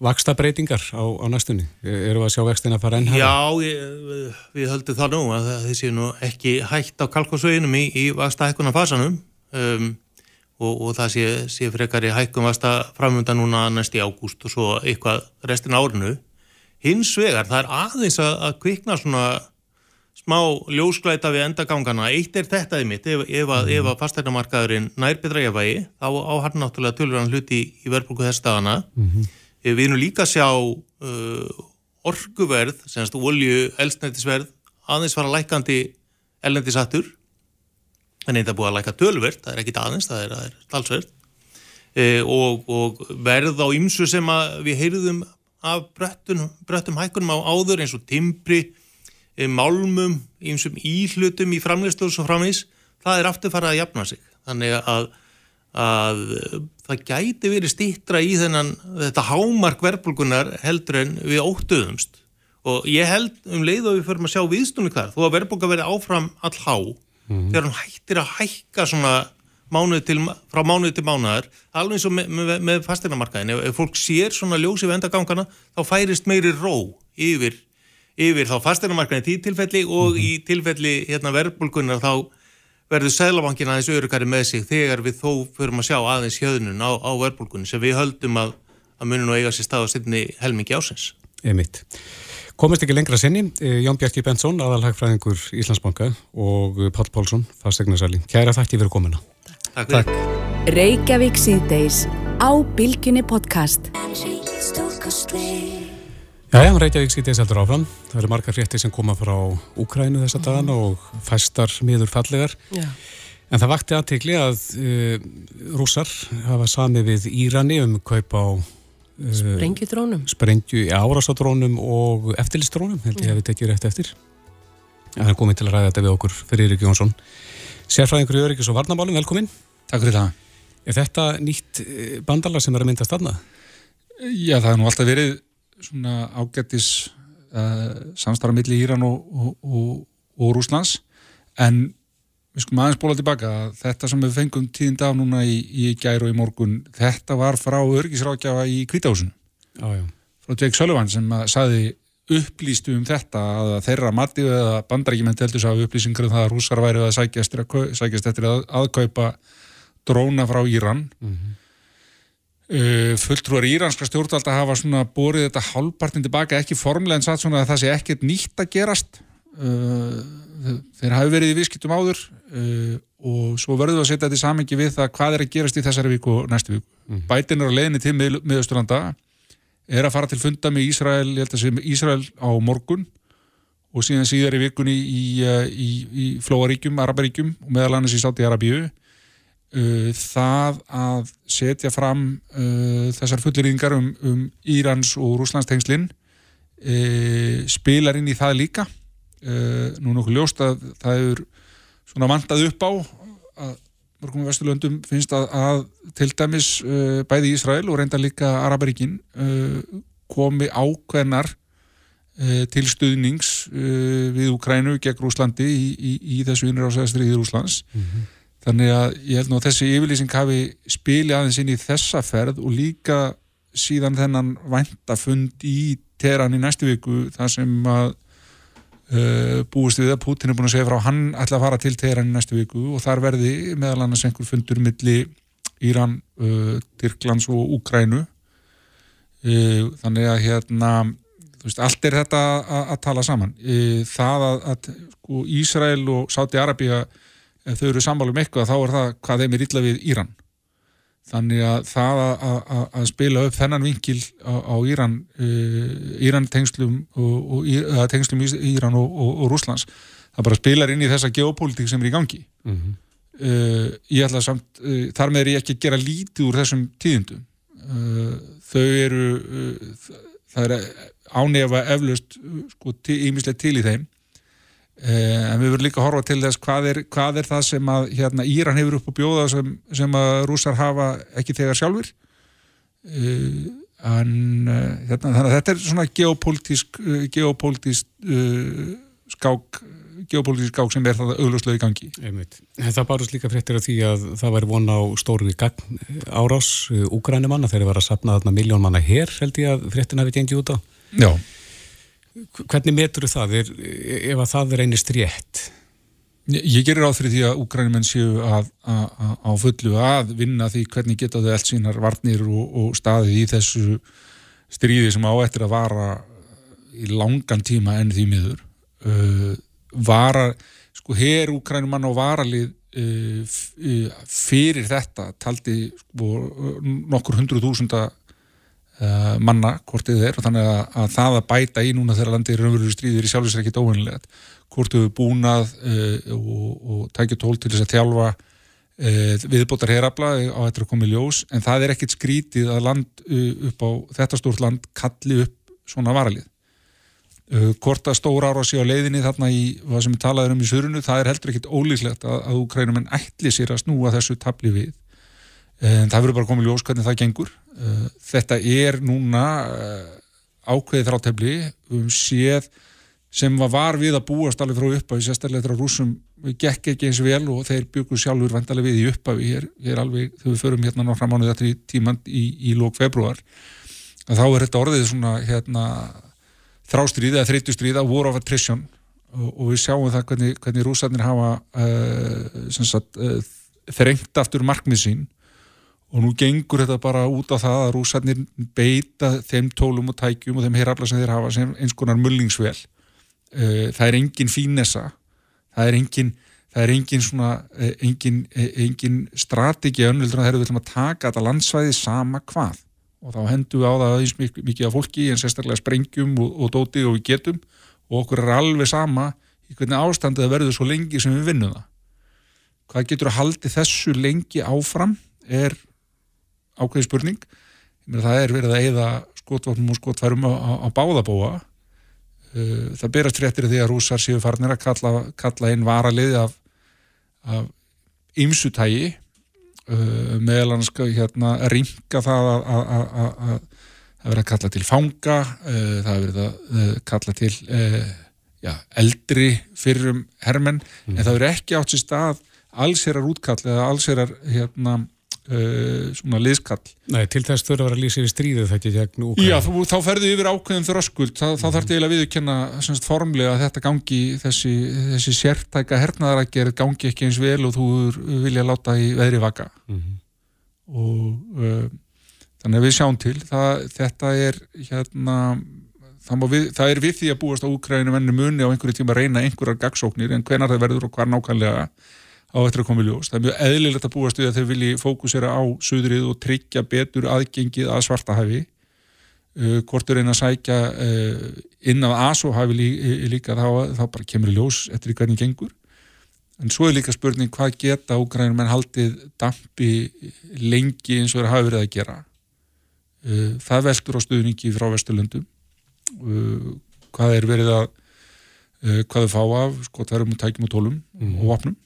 vaksta breytingar á, á næstunni. Eru við að sjá vextina að fara enn hægt? Já, ég, við höldum það nú að þið séu nú ekki hægt á kalkosveginum í, í vaksta hækkuna fasanum um, og, og það sé, sé frekar í hækkum vaksta framönda núna næst í ágúst og svo eitthvað restin árinu. Hins vegar, það er aðeins að, að kvikna svona smá ljósklæta við endagangana. Eitt er þetta í mitt, ef, ef að, mm. að fastæknamarkaðurinn nær betra ég vægi, þá á hann náttúrulega tölur hluti í, verðbruku þess dagana. Mm -hmm. Við erum líka að sjá uh, orkuverð, semst olju, elsnættisverð, aðeins fara lækandi ellendisattur, en þetta er búið að læka tölverð, það er ekki aðeins, það er, það er talsverð, uh, og, og verð á ymsu sem við heyrðum af bröttum, bröttum hækkunum á áður eins og timbri, uh, málmum, ymsum íhlutum í framleyslu og svo framvís, það er aftur farað að jafna sig. Þannig að að það gæti verið stýttra í þennan þetta hámark verðbólgunar heldur en við óttuðumst og ég held um leið og við förum að sjá viðstunni hver þó að verðbólga verið áfram all há mm. þegar hann hættir að hækka svona mánuði til, frá mánuði til mánuðar alveg eins og með, með, með fastinamarkaðin ef, ef fólk sér svona ljósi vendagangana þá færist meiri ró yfir, yfir þá fastinamarkaðin í tilfelli og mm. í tilfelli hérna, verðbólgunar þá verður Sælabankin aðeins örugari með sig þegar við þó förum að sjá aðeins hjöðnun á, á verðbólkunni sem við höldum að, að munum og eiga sér stað á stundinni helmingi ásins. Emitt. Komist ekki lengra sinni, Jón Bjarki Bensson, aðalhagfræðingur Íslandsbanka og Pál Pálsson, fasteignarsali. Kæra þætti fyrir komuna. Takk fyrir. Takk. Reykjavík síðdeis á Bilginni podcast. Jæja, Reykjavík sýtið seldur áfram. Það eru margar frétti sem koma frá Úkrænu þessa dagana mm. og fæstar miður fallegar. Já. En það vakti aðtegli að uh, rússar hafa sami við Írani um kaup á uh, Sprengjudrónum. Sprengju, árásadrónum og eftirlistrónum, held ég að við tekjum rétt eftir. Það er komið til að ræða þetta við okkur fyrir Eirik Jónsson. Sérfræðingur í Öryggis og Varnabálum, velkomin. Takk fyrir það. Er þetta nýtt bandala sem er að myndast þarna? Já, það er nú alltaf verið svona ágættis uh, samstarra milli Íran og, og, og, og Rúslands en við skulum aðeins bóla tilbaka þetta sem við fengum tíðin dag núna í, í gæru og í morgun, þetta var frá örgisrákjafa í Kvítahúsinu frá Jake Sullivan sem saði upplýstu um þetta að þeirra mati eða bandarækjumenn teltur sá upplýsingar um það að rússar væri að sækjast, sækjast eftir að aðkaupa dróna frá Íran. Mm -hmm. Uh, fulltrúar íranska stjórnvalda hafa svona borið þetta halvpartin tilbaka ekki formlega en satt svona að það sé ekkert nýtt að gerast. Uh, þeir hafi verið í viðskiptum áður uh, og svo verður við að setja þetta í samengi við það hvað er að gerast í þessari viku og næstu viku. Mm. bætin er að leðinni til mið, miðausturlanda er að fara til funda með Ísrael ég held að segja Ísrael á morgun og síðan síðar í vikunni í, í, í Flóaríkjum, Araparíkjum og meðal annars í Sáti Arabíu Uh, það að setja fram uh, þessar fullirýðingar um, um Írans og Rúslands tengslinn uh, spilar inn í það líka nú nokkuð ljóst að það er svona vantað upp á að mörgum vesturlöndum finnst að, að til dæmis bæði Ísrael og reynda líka Araparíkin komi ákveðnar til stuðnings við Ukrænu gegn Rúslandi í, í, í þessu innráðsæðastriði Rúslands mm -hmm. Þannig að ég held nú að þessi yfirlýsing hafi spilið aðeins inn í þessa ferð og líka síðan þennan væntafund í Teheran í næstu viku þar sem að uh, búist við að Putin er búin að segja frá hann ætla að fara til Teheran í næstu viku og þar verði meðal annars einhver fundur millir Íran, uh, Tyrklands og Úkrænu uh, þannig að hérna þú veist, allt er þetta að tala saman. Það að, að sko, Ísrael og Sáti Arabíja ef þau eru sammálum eitthvað þá er það hvað þeim er illa við Íran. Þannig að það að, að, að spila upp þennan vinkil á, á Íran uh, Íran tengslum og, og, uh, tengslum Íran og, og Rúslands það bara spilar inn í þessa geopolítik sem er í gangi. Mm -hmm. uh, ég ætla samt þar með er ég ekki að gera lítið úr þessum tíðindum. Þau eru það er ánefa eflaust sko, ímislega til í þeim en við verðum líka að horfa til þess hvað er, hvað er það sem að hérna, Íran hefur upp á bjóða sem, sem að rússar hafa ekki þegar sjálfur eh, en hérna, þannig að þetta er svona geopolítisk geopolítisk skák geopolítisk skák sem er það augljóslega í gangi. Einmitt. Það bárust líka fréttir af því að það væri von á stóru gagn árás úgrænumanna þegar það var að sapna þarna miljón manna hér held ég að fréttin hafi gengið út á. Já Hvernig metur það er, ef að það reynist rétt? Ég, gerir fyrir því að úgrænumenn séu að, að, að, á fullu að vinna því hvernig geta þau allt sínar varnir og, og staðið í þessu stríði sem á eftir að vara í langan tíma enn því miður uh, vara, sko, hér úkrænumann og varalið uh, fyrir þetta taldi sko, nokkur hundru þúsunda uh, manna hvort þið er. Og þannig að, að það að bæta í núna þegar landið er raunverulega stríðir í sjálfsveits ekkit óvinnilegt hvort þau búnað og, og tækja tól til þess að þjálfa viðbótar herabla á þetta að koma í ljós. En það er ekkit skrítið að land upp á þetta stórt land kalli upp svona varalið. Uh, hvort að stóra ára sé á leiðinni þarna í hvað sem við talaðum um í surunu það er heldur ekkit ólíslegt að, að Ukrænumenn ætli sér að snúa þessu tabli við. En það verður bara komið ljós hvernig það gengur. uh, þetta er núna uh, ákveðið þráttefli um séð sem var við að búast alveg frá upphafi sérstaklega þegar rúsum gekk ekki eins vel og þeir byggur sjálfur vandalega við í upphafi hér, hér alveg þegar við förum hérna nokkra mánuði þetta í tíman í, í lók februar þá er þetta orðið svona hérna þrástríð eða þreytustríð að war of attrition. Og, og við sjáum það hvernig, hvernig rúsarnir hafa uh, sagt, uh, þrengt aftur markmið sín og nú gengur þetta bara út á það að rúsarnir beita þeim tólum og tækjum og þeim herrafla sem þeir hafa sem eins konar mullingsvel uh, það er engin fínessa. Það er engin það er engin svona engin, engin strategi önnuldur að þeir eru að taka þetta landsvæði sama hvað. Og þá hendum við á það aðeins mikið, af fólki en sérstaklega sprengjum og, og dóti og við getum. Og okkur er alveg sama í hvernig ástandið verður svo lengi sem við vinnum það. Hvað getur að haldi þessu lengi áfram er ákveði spurning. Það er verið að eigða skotvapnum og skotfærum á, á, á báðabóa. Uh, það berast fréttir því að rúsar séu farnir að kalla, kalla inn varalið af, af ymsutægi uh, meðal hans hérna, ringa það að, að, að, að það verið að kalla til fanga uh, það verið að kalla til já, eldri fyrrum hermenn mm. en það verið ekki átt sér stað allserar útkall eða allserar hérna Uh, svona liðskall. Nei, til þess þurfa að vera lýsa yfir stríðið þetta gegn Úkræn Já, þú, þá ferðu yfir ákveðin þröskuld. Þá, mm. þá þarf til að viðkjanna semst formlega að þetta gangi þessi, þessi sértæka hernaðarager gangi ekki eins vel og þú vilja láta í veðri vaka. Mm -hmm. og uh, þannig að við sjáum til. Það, þetta er hérna það, við, það er við því að búast á Úkræninu venni muni á einhverju tíma að reyna einhverjar gagsóknir en hvenar það verður og hvar nákvæmlega á eftir að koma í ljós. Það er mjög eðlilegt að búast við að þeir vilji fókusera á suðrið og tryggja betur aðgengið að svartahæfi. Uh, hvort er einn að sækja uh, inn af ASO-hæfi lí, líka þá, þá bara kemur í ljós eftir í hvernig gengur. En svo er líka spurning hvað geta úgrænum en haldið dampi lengi eins og það hafi verið að gera? Uh, það veldur á stuðningi frá Vesturlundum uh, hvað er verið að uh, hvað þau fá af, sko það eru með tækjum og tólum mm. og vapnum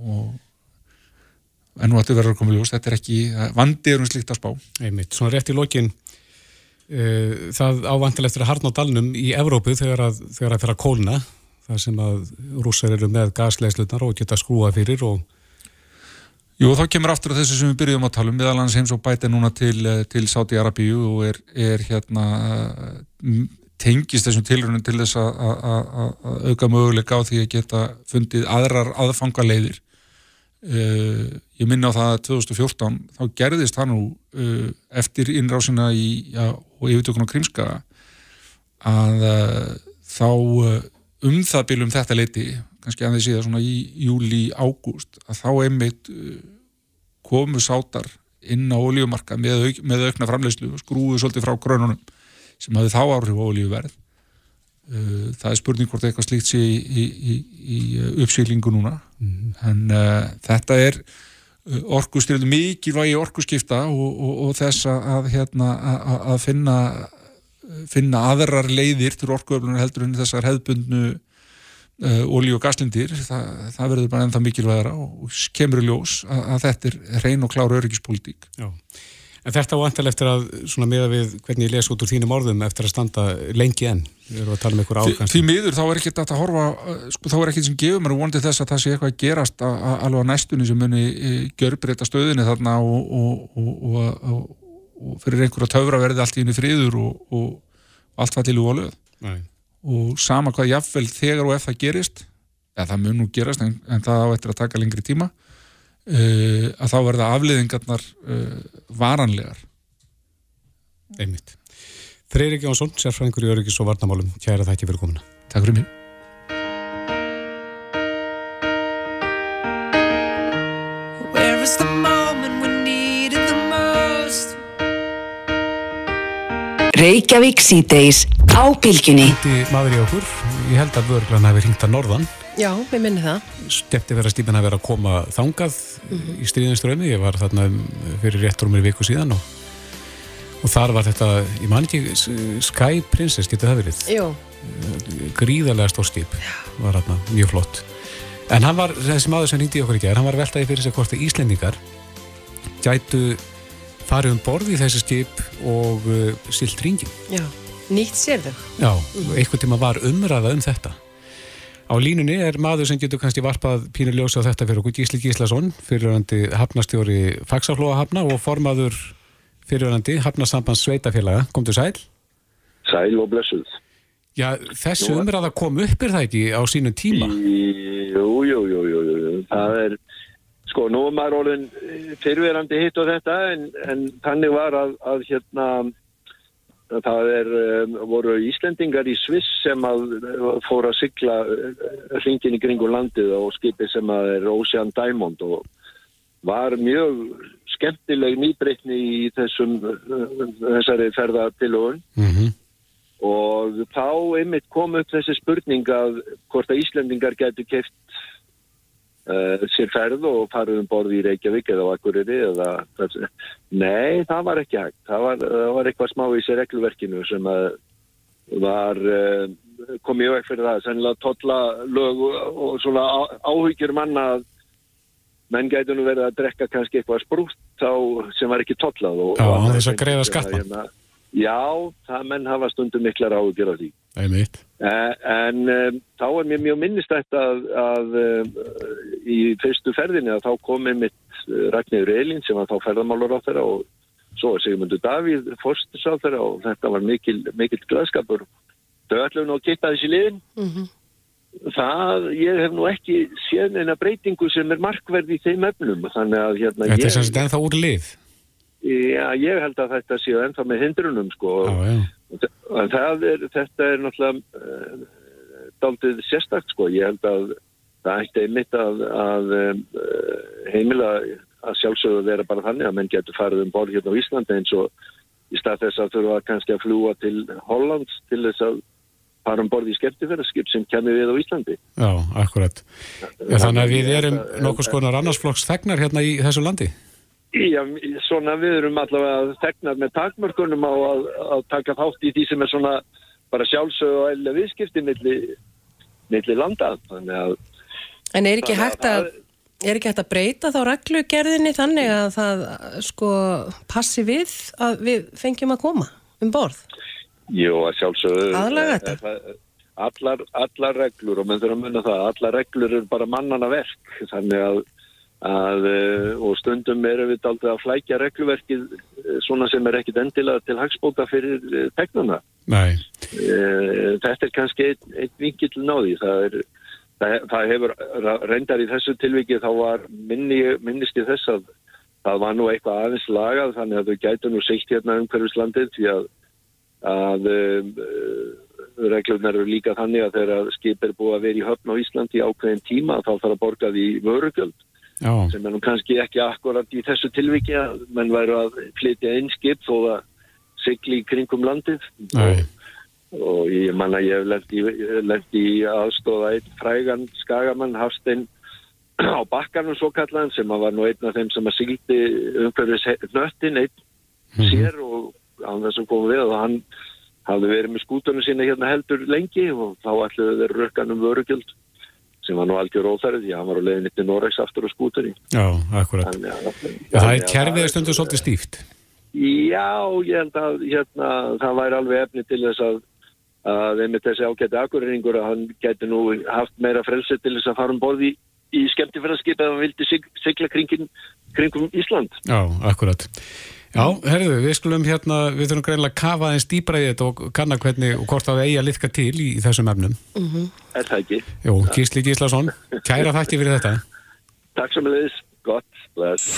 og en nú ættu verður að koma ljós, þetta er ekki vandi er um slikt að spá. Einmitt, svona rétt í lokin uh, það ávantilegt er að harna á dalnum í Evrópu þegar að þegar að fyrir að kólna það sem að rússar eru með gasleislunar og geta skrúa fyrir og Jú, þá kemur aftur þessu sem við byrjum að tala um meðal hans heims og bæta núna til, til Sáti-Arabíu og er, er hérna tengist þessum tilrunum til þess að auka möguleika á því að geta fundið aðrar aðfangaleiðir uh, ég minna á það að 2014 þá gerðist það nú uh, eftir innrásina í, já, og yfirtökun á Krímska að uh, þá um það byrjum þetta leiti kannski að því síðan svona í júli ágúst að þá einmitt komu sátar inn á olíumarka með, auk, með aukna framleyslu og skrúðu svolítið frá grönunum sem hafði þá áhrif á olíuverð það er spurning hvort eitthvað slíkt sé í, í, í, í uppsýlingu núna mm -hmm. en uh, þetta er orkustriðu mikilvægi orkuskipta og, og, og þess að, hérna, að, að finna finna aðrar leiðir til orkuöflunar heldur en þessar hefðbundnu uh, olí- og gaslindir það, það verður bara ennþá mikilvægara og kemur í ljós að, að þetta er reyn og klára öryggispolítík Já. En þetta vantal eftir að, svona meða við hvernig ég les út úr þínum orðum, eftir að standa lengi enn, við erum að tala um einhver Því, ákvæmst. því miður þá er ekki þetta að horfa uh, sko, þá er ekki sem gefur mér vonandi þess að það sé eitthvað að gerast a, a, alveg á næstunni sem muni e, gjörbreyta stöðinni þarna og, og, og, og, og fyrir einhverja töfra verði allt í henni friður og allt var til í volöð Nei. og sama hvað jafnvel þegar og ef það gerist eða það mun nú gerast en, en það á eftir að taka lengri tíma að þá verða afliðingarnar uh, varanlegar Einmitt. Freyrik Jónsson, sérfræðingur í öryggis og varnamálum, kæra þætti fyrir komuna. Takk fyrir mig. Reykjavík síðdeis á bylgjunni. Þetta maður í okkur, ég held að vörglan hafi hringt að norðan. Já, við minni það. Skepti vera stípin að vera að koma þangað Mhm. í stríðinströmi. Ég var þarna um, fyrir rétt rúmir viku síðan og, og þar var þetta, ég man ekki, Sky Princess getur það verið. Jú. Gríðarlega stór stíp var þarna, mjög flott. En hann var, þessi maður sem hringdi í okkur í gerð, hann var veltaði fyrir sig hvort að Íslendingar gætu farið um borð í þessi skip og uh, silt ringin. Já, nýtt sér þau. Já, einhvern tíma var umræða um þetta. Á línunni er maður sem getur kannski varpað pínu ljósa á þetta fyrir okkur Gísli Gíslason, fyrirverandi hafnastjóri Faxaflóa hafna og formaður fyrirverandi hafnasambands sveitafélaga. Komdu sæl? Sæl og blessuð. Já, þessu umræða kom upp er það ekki á sínum tíma? Jú, jú, jú, jú, jú. Það er, sko, nú er maður orðin eh, fyrrverandi hitt og þetta en, en þannig var að, að hérna, að það er, um, voru Íslendingar í Sviss sem að eh, fóra að sigla hringin í kringum landið og skipi sem að er Ocean Diamond og var mjög skemmtileg nýbreytni í þessum, eh, þessari ferðatilögun Mm -hmm. og þá einmitt kom upp þessi spurning að hvort að Íslendingar getur keft uh, sér ferð og farið um borð í Reykjavík eða á Akureyri eða nei, það var ekki hægt það var, það var eitthvað smá í sér reglverkinu sem að var uh, kom ég vekk fyrir það sennilega totla lög og, svona á- áhyggjur manna að menn gætu nú verið að drekka kannski eitthvað sprútt þá sem var ekki totlað og, Já, þess að greiða skatta. hérna, Já, það menn hafa stundum miklar áhugjur af því. Einmitt. Eh, En um, þá er mér mjög minnistætt að, að um, í fyrstu ferðinni að þá kom einmitt uh, Ragnir Elín sem var þá ferðamálur á þeirra og svo er Sigmundur Davíð fórstis á þeirra og þetta var mikil, mikil glæðskapur. Þau ætlum nú að geta þessi liðin. Það, ég hef nú ekki séð neina breytingu sem er markverð í þeim efnum. Þannig að hérna Þetta er ég... sem sagt ennþá úr lið. Já, ég held að þetta séu ennþá með hindrunum sko. Já, já. Er, þetta er náttúrulega uh, daldið sérstakt sko. Ég held að það ætti einmitt að, að uh, heimila að sjálfsögðu vera bara þannig að menn getur farið um borð hérna á Íslandi eins og í stað þess að þurfa kannski að fljúa til Hollands til þess að fara um borð í skemmtifæraskip sem kemur við á Íslandi. Já, akkurat. Já, þannig að við erum nokkuð skonar annarsflokks þegnar hérna í þessu landi. Já, svona við erum allavega þegnar með takmörkunum á að, að taka þátt í því sem er svona bara sjálfsög og eðlega viðskipti milli, milli landa. Þannig að En er ekki að að, er ekki hægt að breyta þá reglugerðinni þannig að það sko passi við að við fengjum að koma um borð? Jú, að sjálfsögðu. Aðlaga er það- Allar, allar reglur og menn þurfa að munna það, allar reglur eru bara mannana verk, þannig að, að eh, og stundum erum við aldrei að flækja regluverkið eh, svona sem er ekkit endilega til hagspóta fyrir eh, tegnana. Nei. Eh, Þetta er kannski einn ein vinkill náði, það er, það, það hefur reyndar í þessu tilviki þá var minni, minnist í þess að það var nú eitthvað aðeins lagað þannig að þau gætu nú seitt hérna umhverfislandið því að, að um, reglurnar eru líka þannig að þegar skip er búið að vera í höfn á Íslandi ákveðin tíma þá þarf að borga því vörugjöld Já. sem er nú kannski ekki akkurat í þessu tilviki að menn væru að flytja inn skip þó að sigli í kringum landið Nei. og ég manna ég hef lent í, aðstóða einn frægan skagamann Hafstein á bakkanum svo kallan sem var nú einn af þeim sem að sigildi umhverfis nöttin einn sér og án þess að koma við og hann hafði verið með skútunum sína hérna heldur lengi og þá ætluðu þeir rökkan um vörugjöld sem var nú algjör óþærið því að hann var á leiðinni til Noregs aftur á skútunni. Já, akkurat. Þannig að, það er kerfið er stundu svolítið stíft. Já, ég held að hérna, það væri alveg efni til þess að að einmitt þessi ágæti akkurreiningur að hann geti nú haft meira frelsi til þess að fara um borði í, í skemmtifæraskip eða hann vildi sig, sigla kringin, kringum Ísland. Já, akkurat. Já, herðu, við skulum hérna, við þurfum greinlega að kafa eins dýbra í þetta og kanna hvernig og hvort það eigi að liðka til í, í þessum efnum. Er það ekki? Jú, Gísli Gíslason, kæra þakki fyrir þetta. Takk sem leiðis, gott, bless.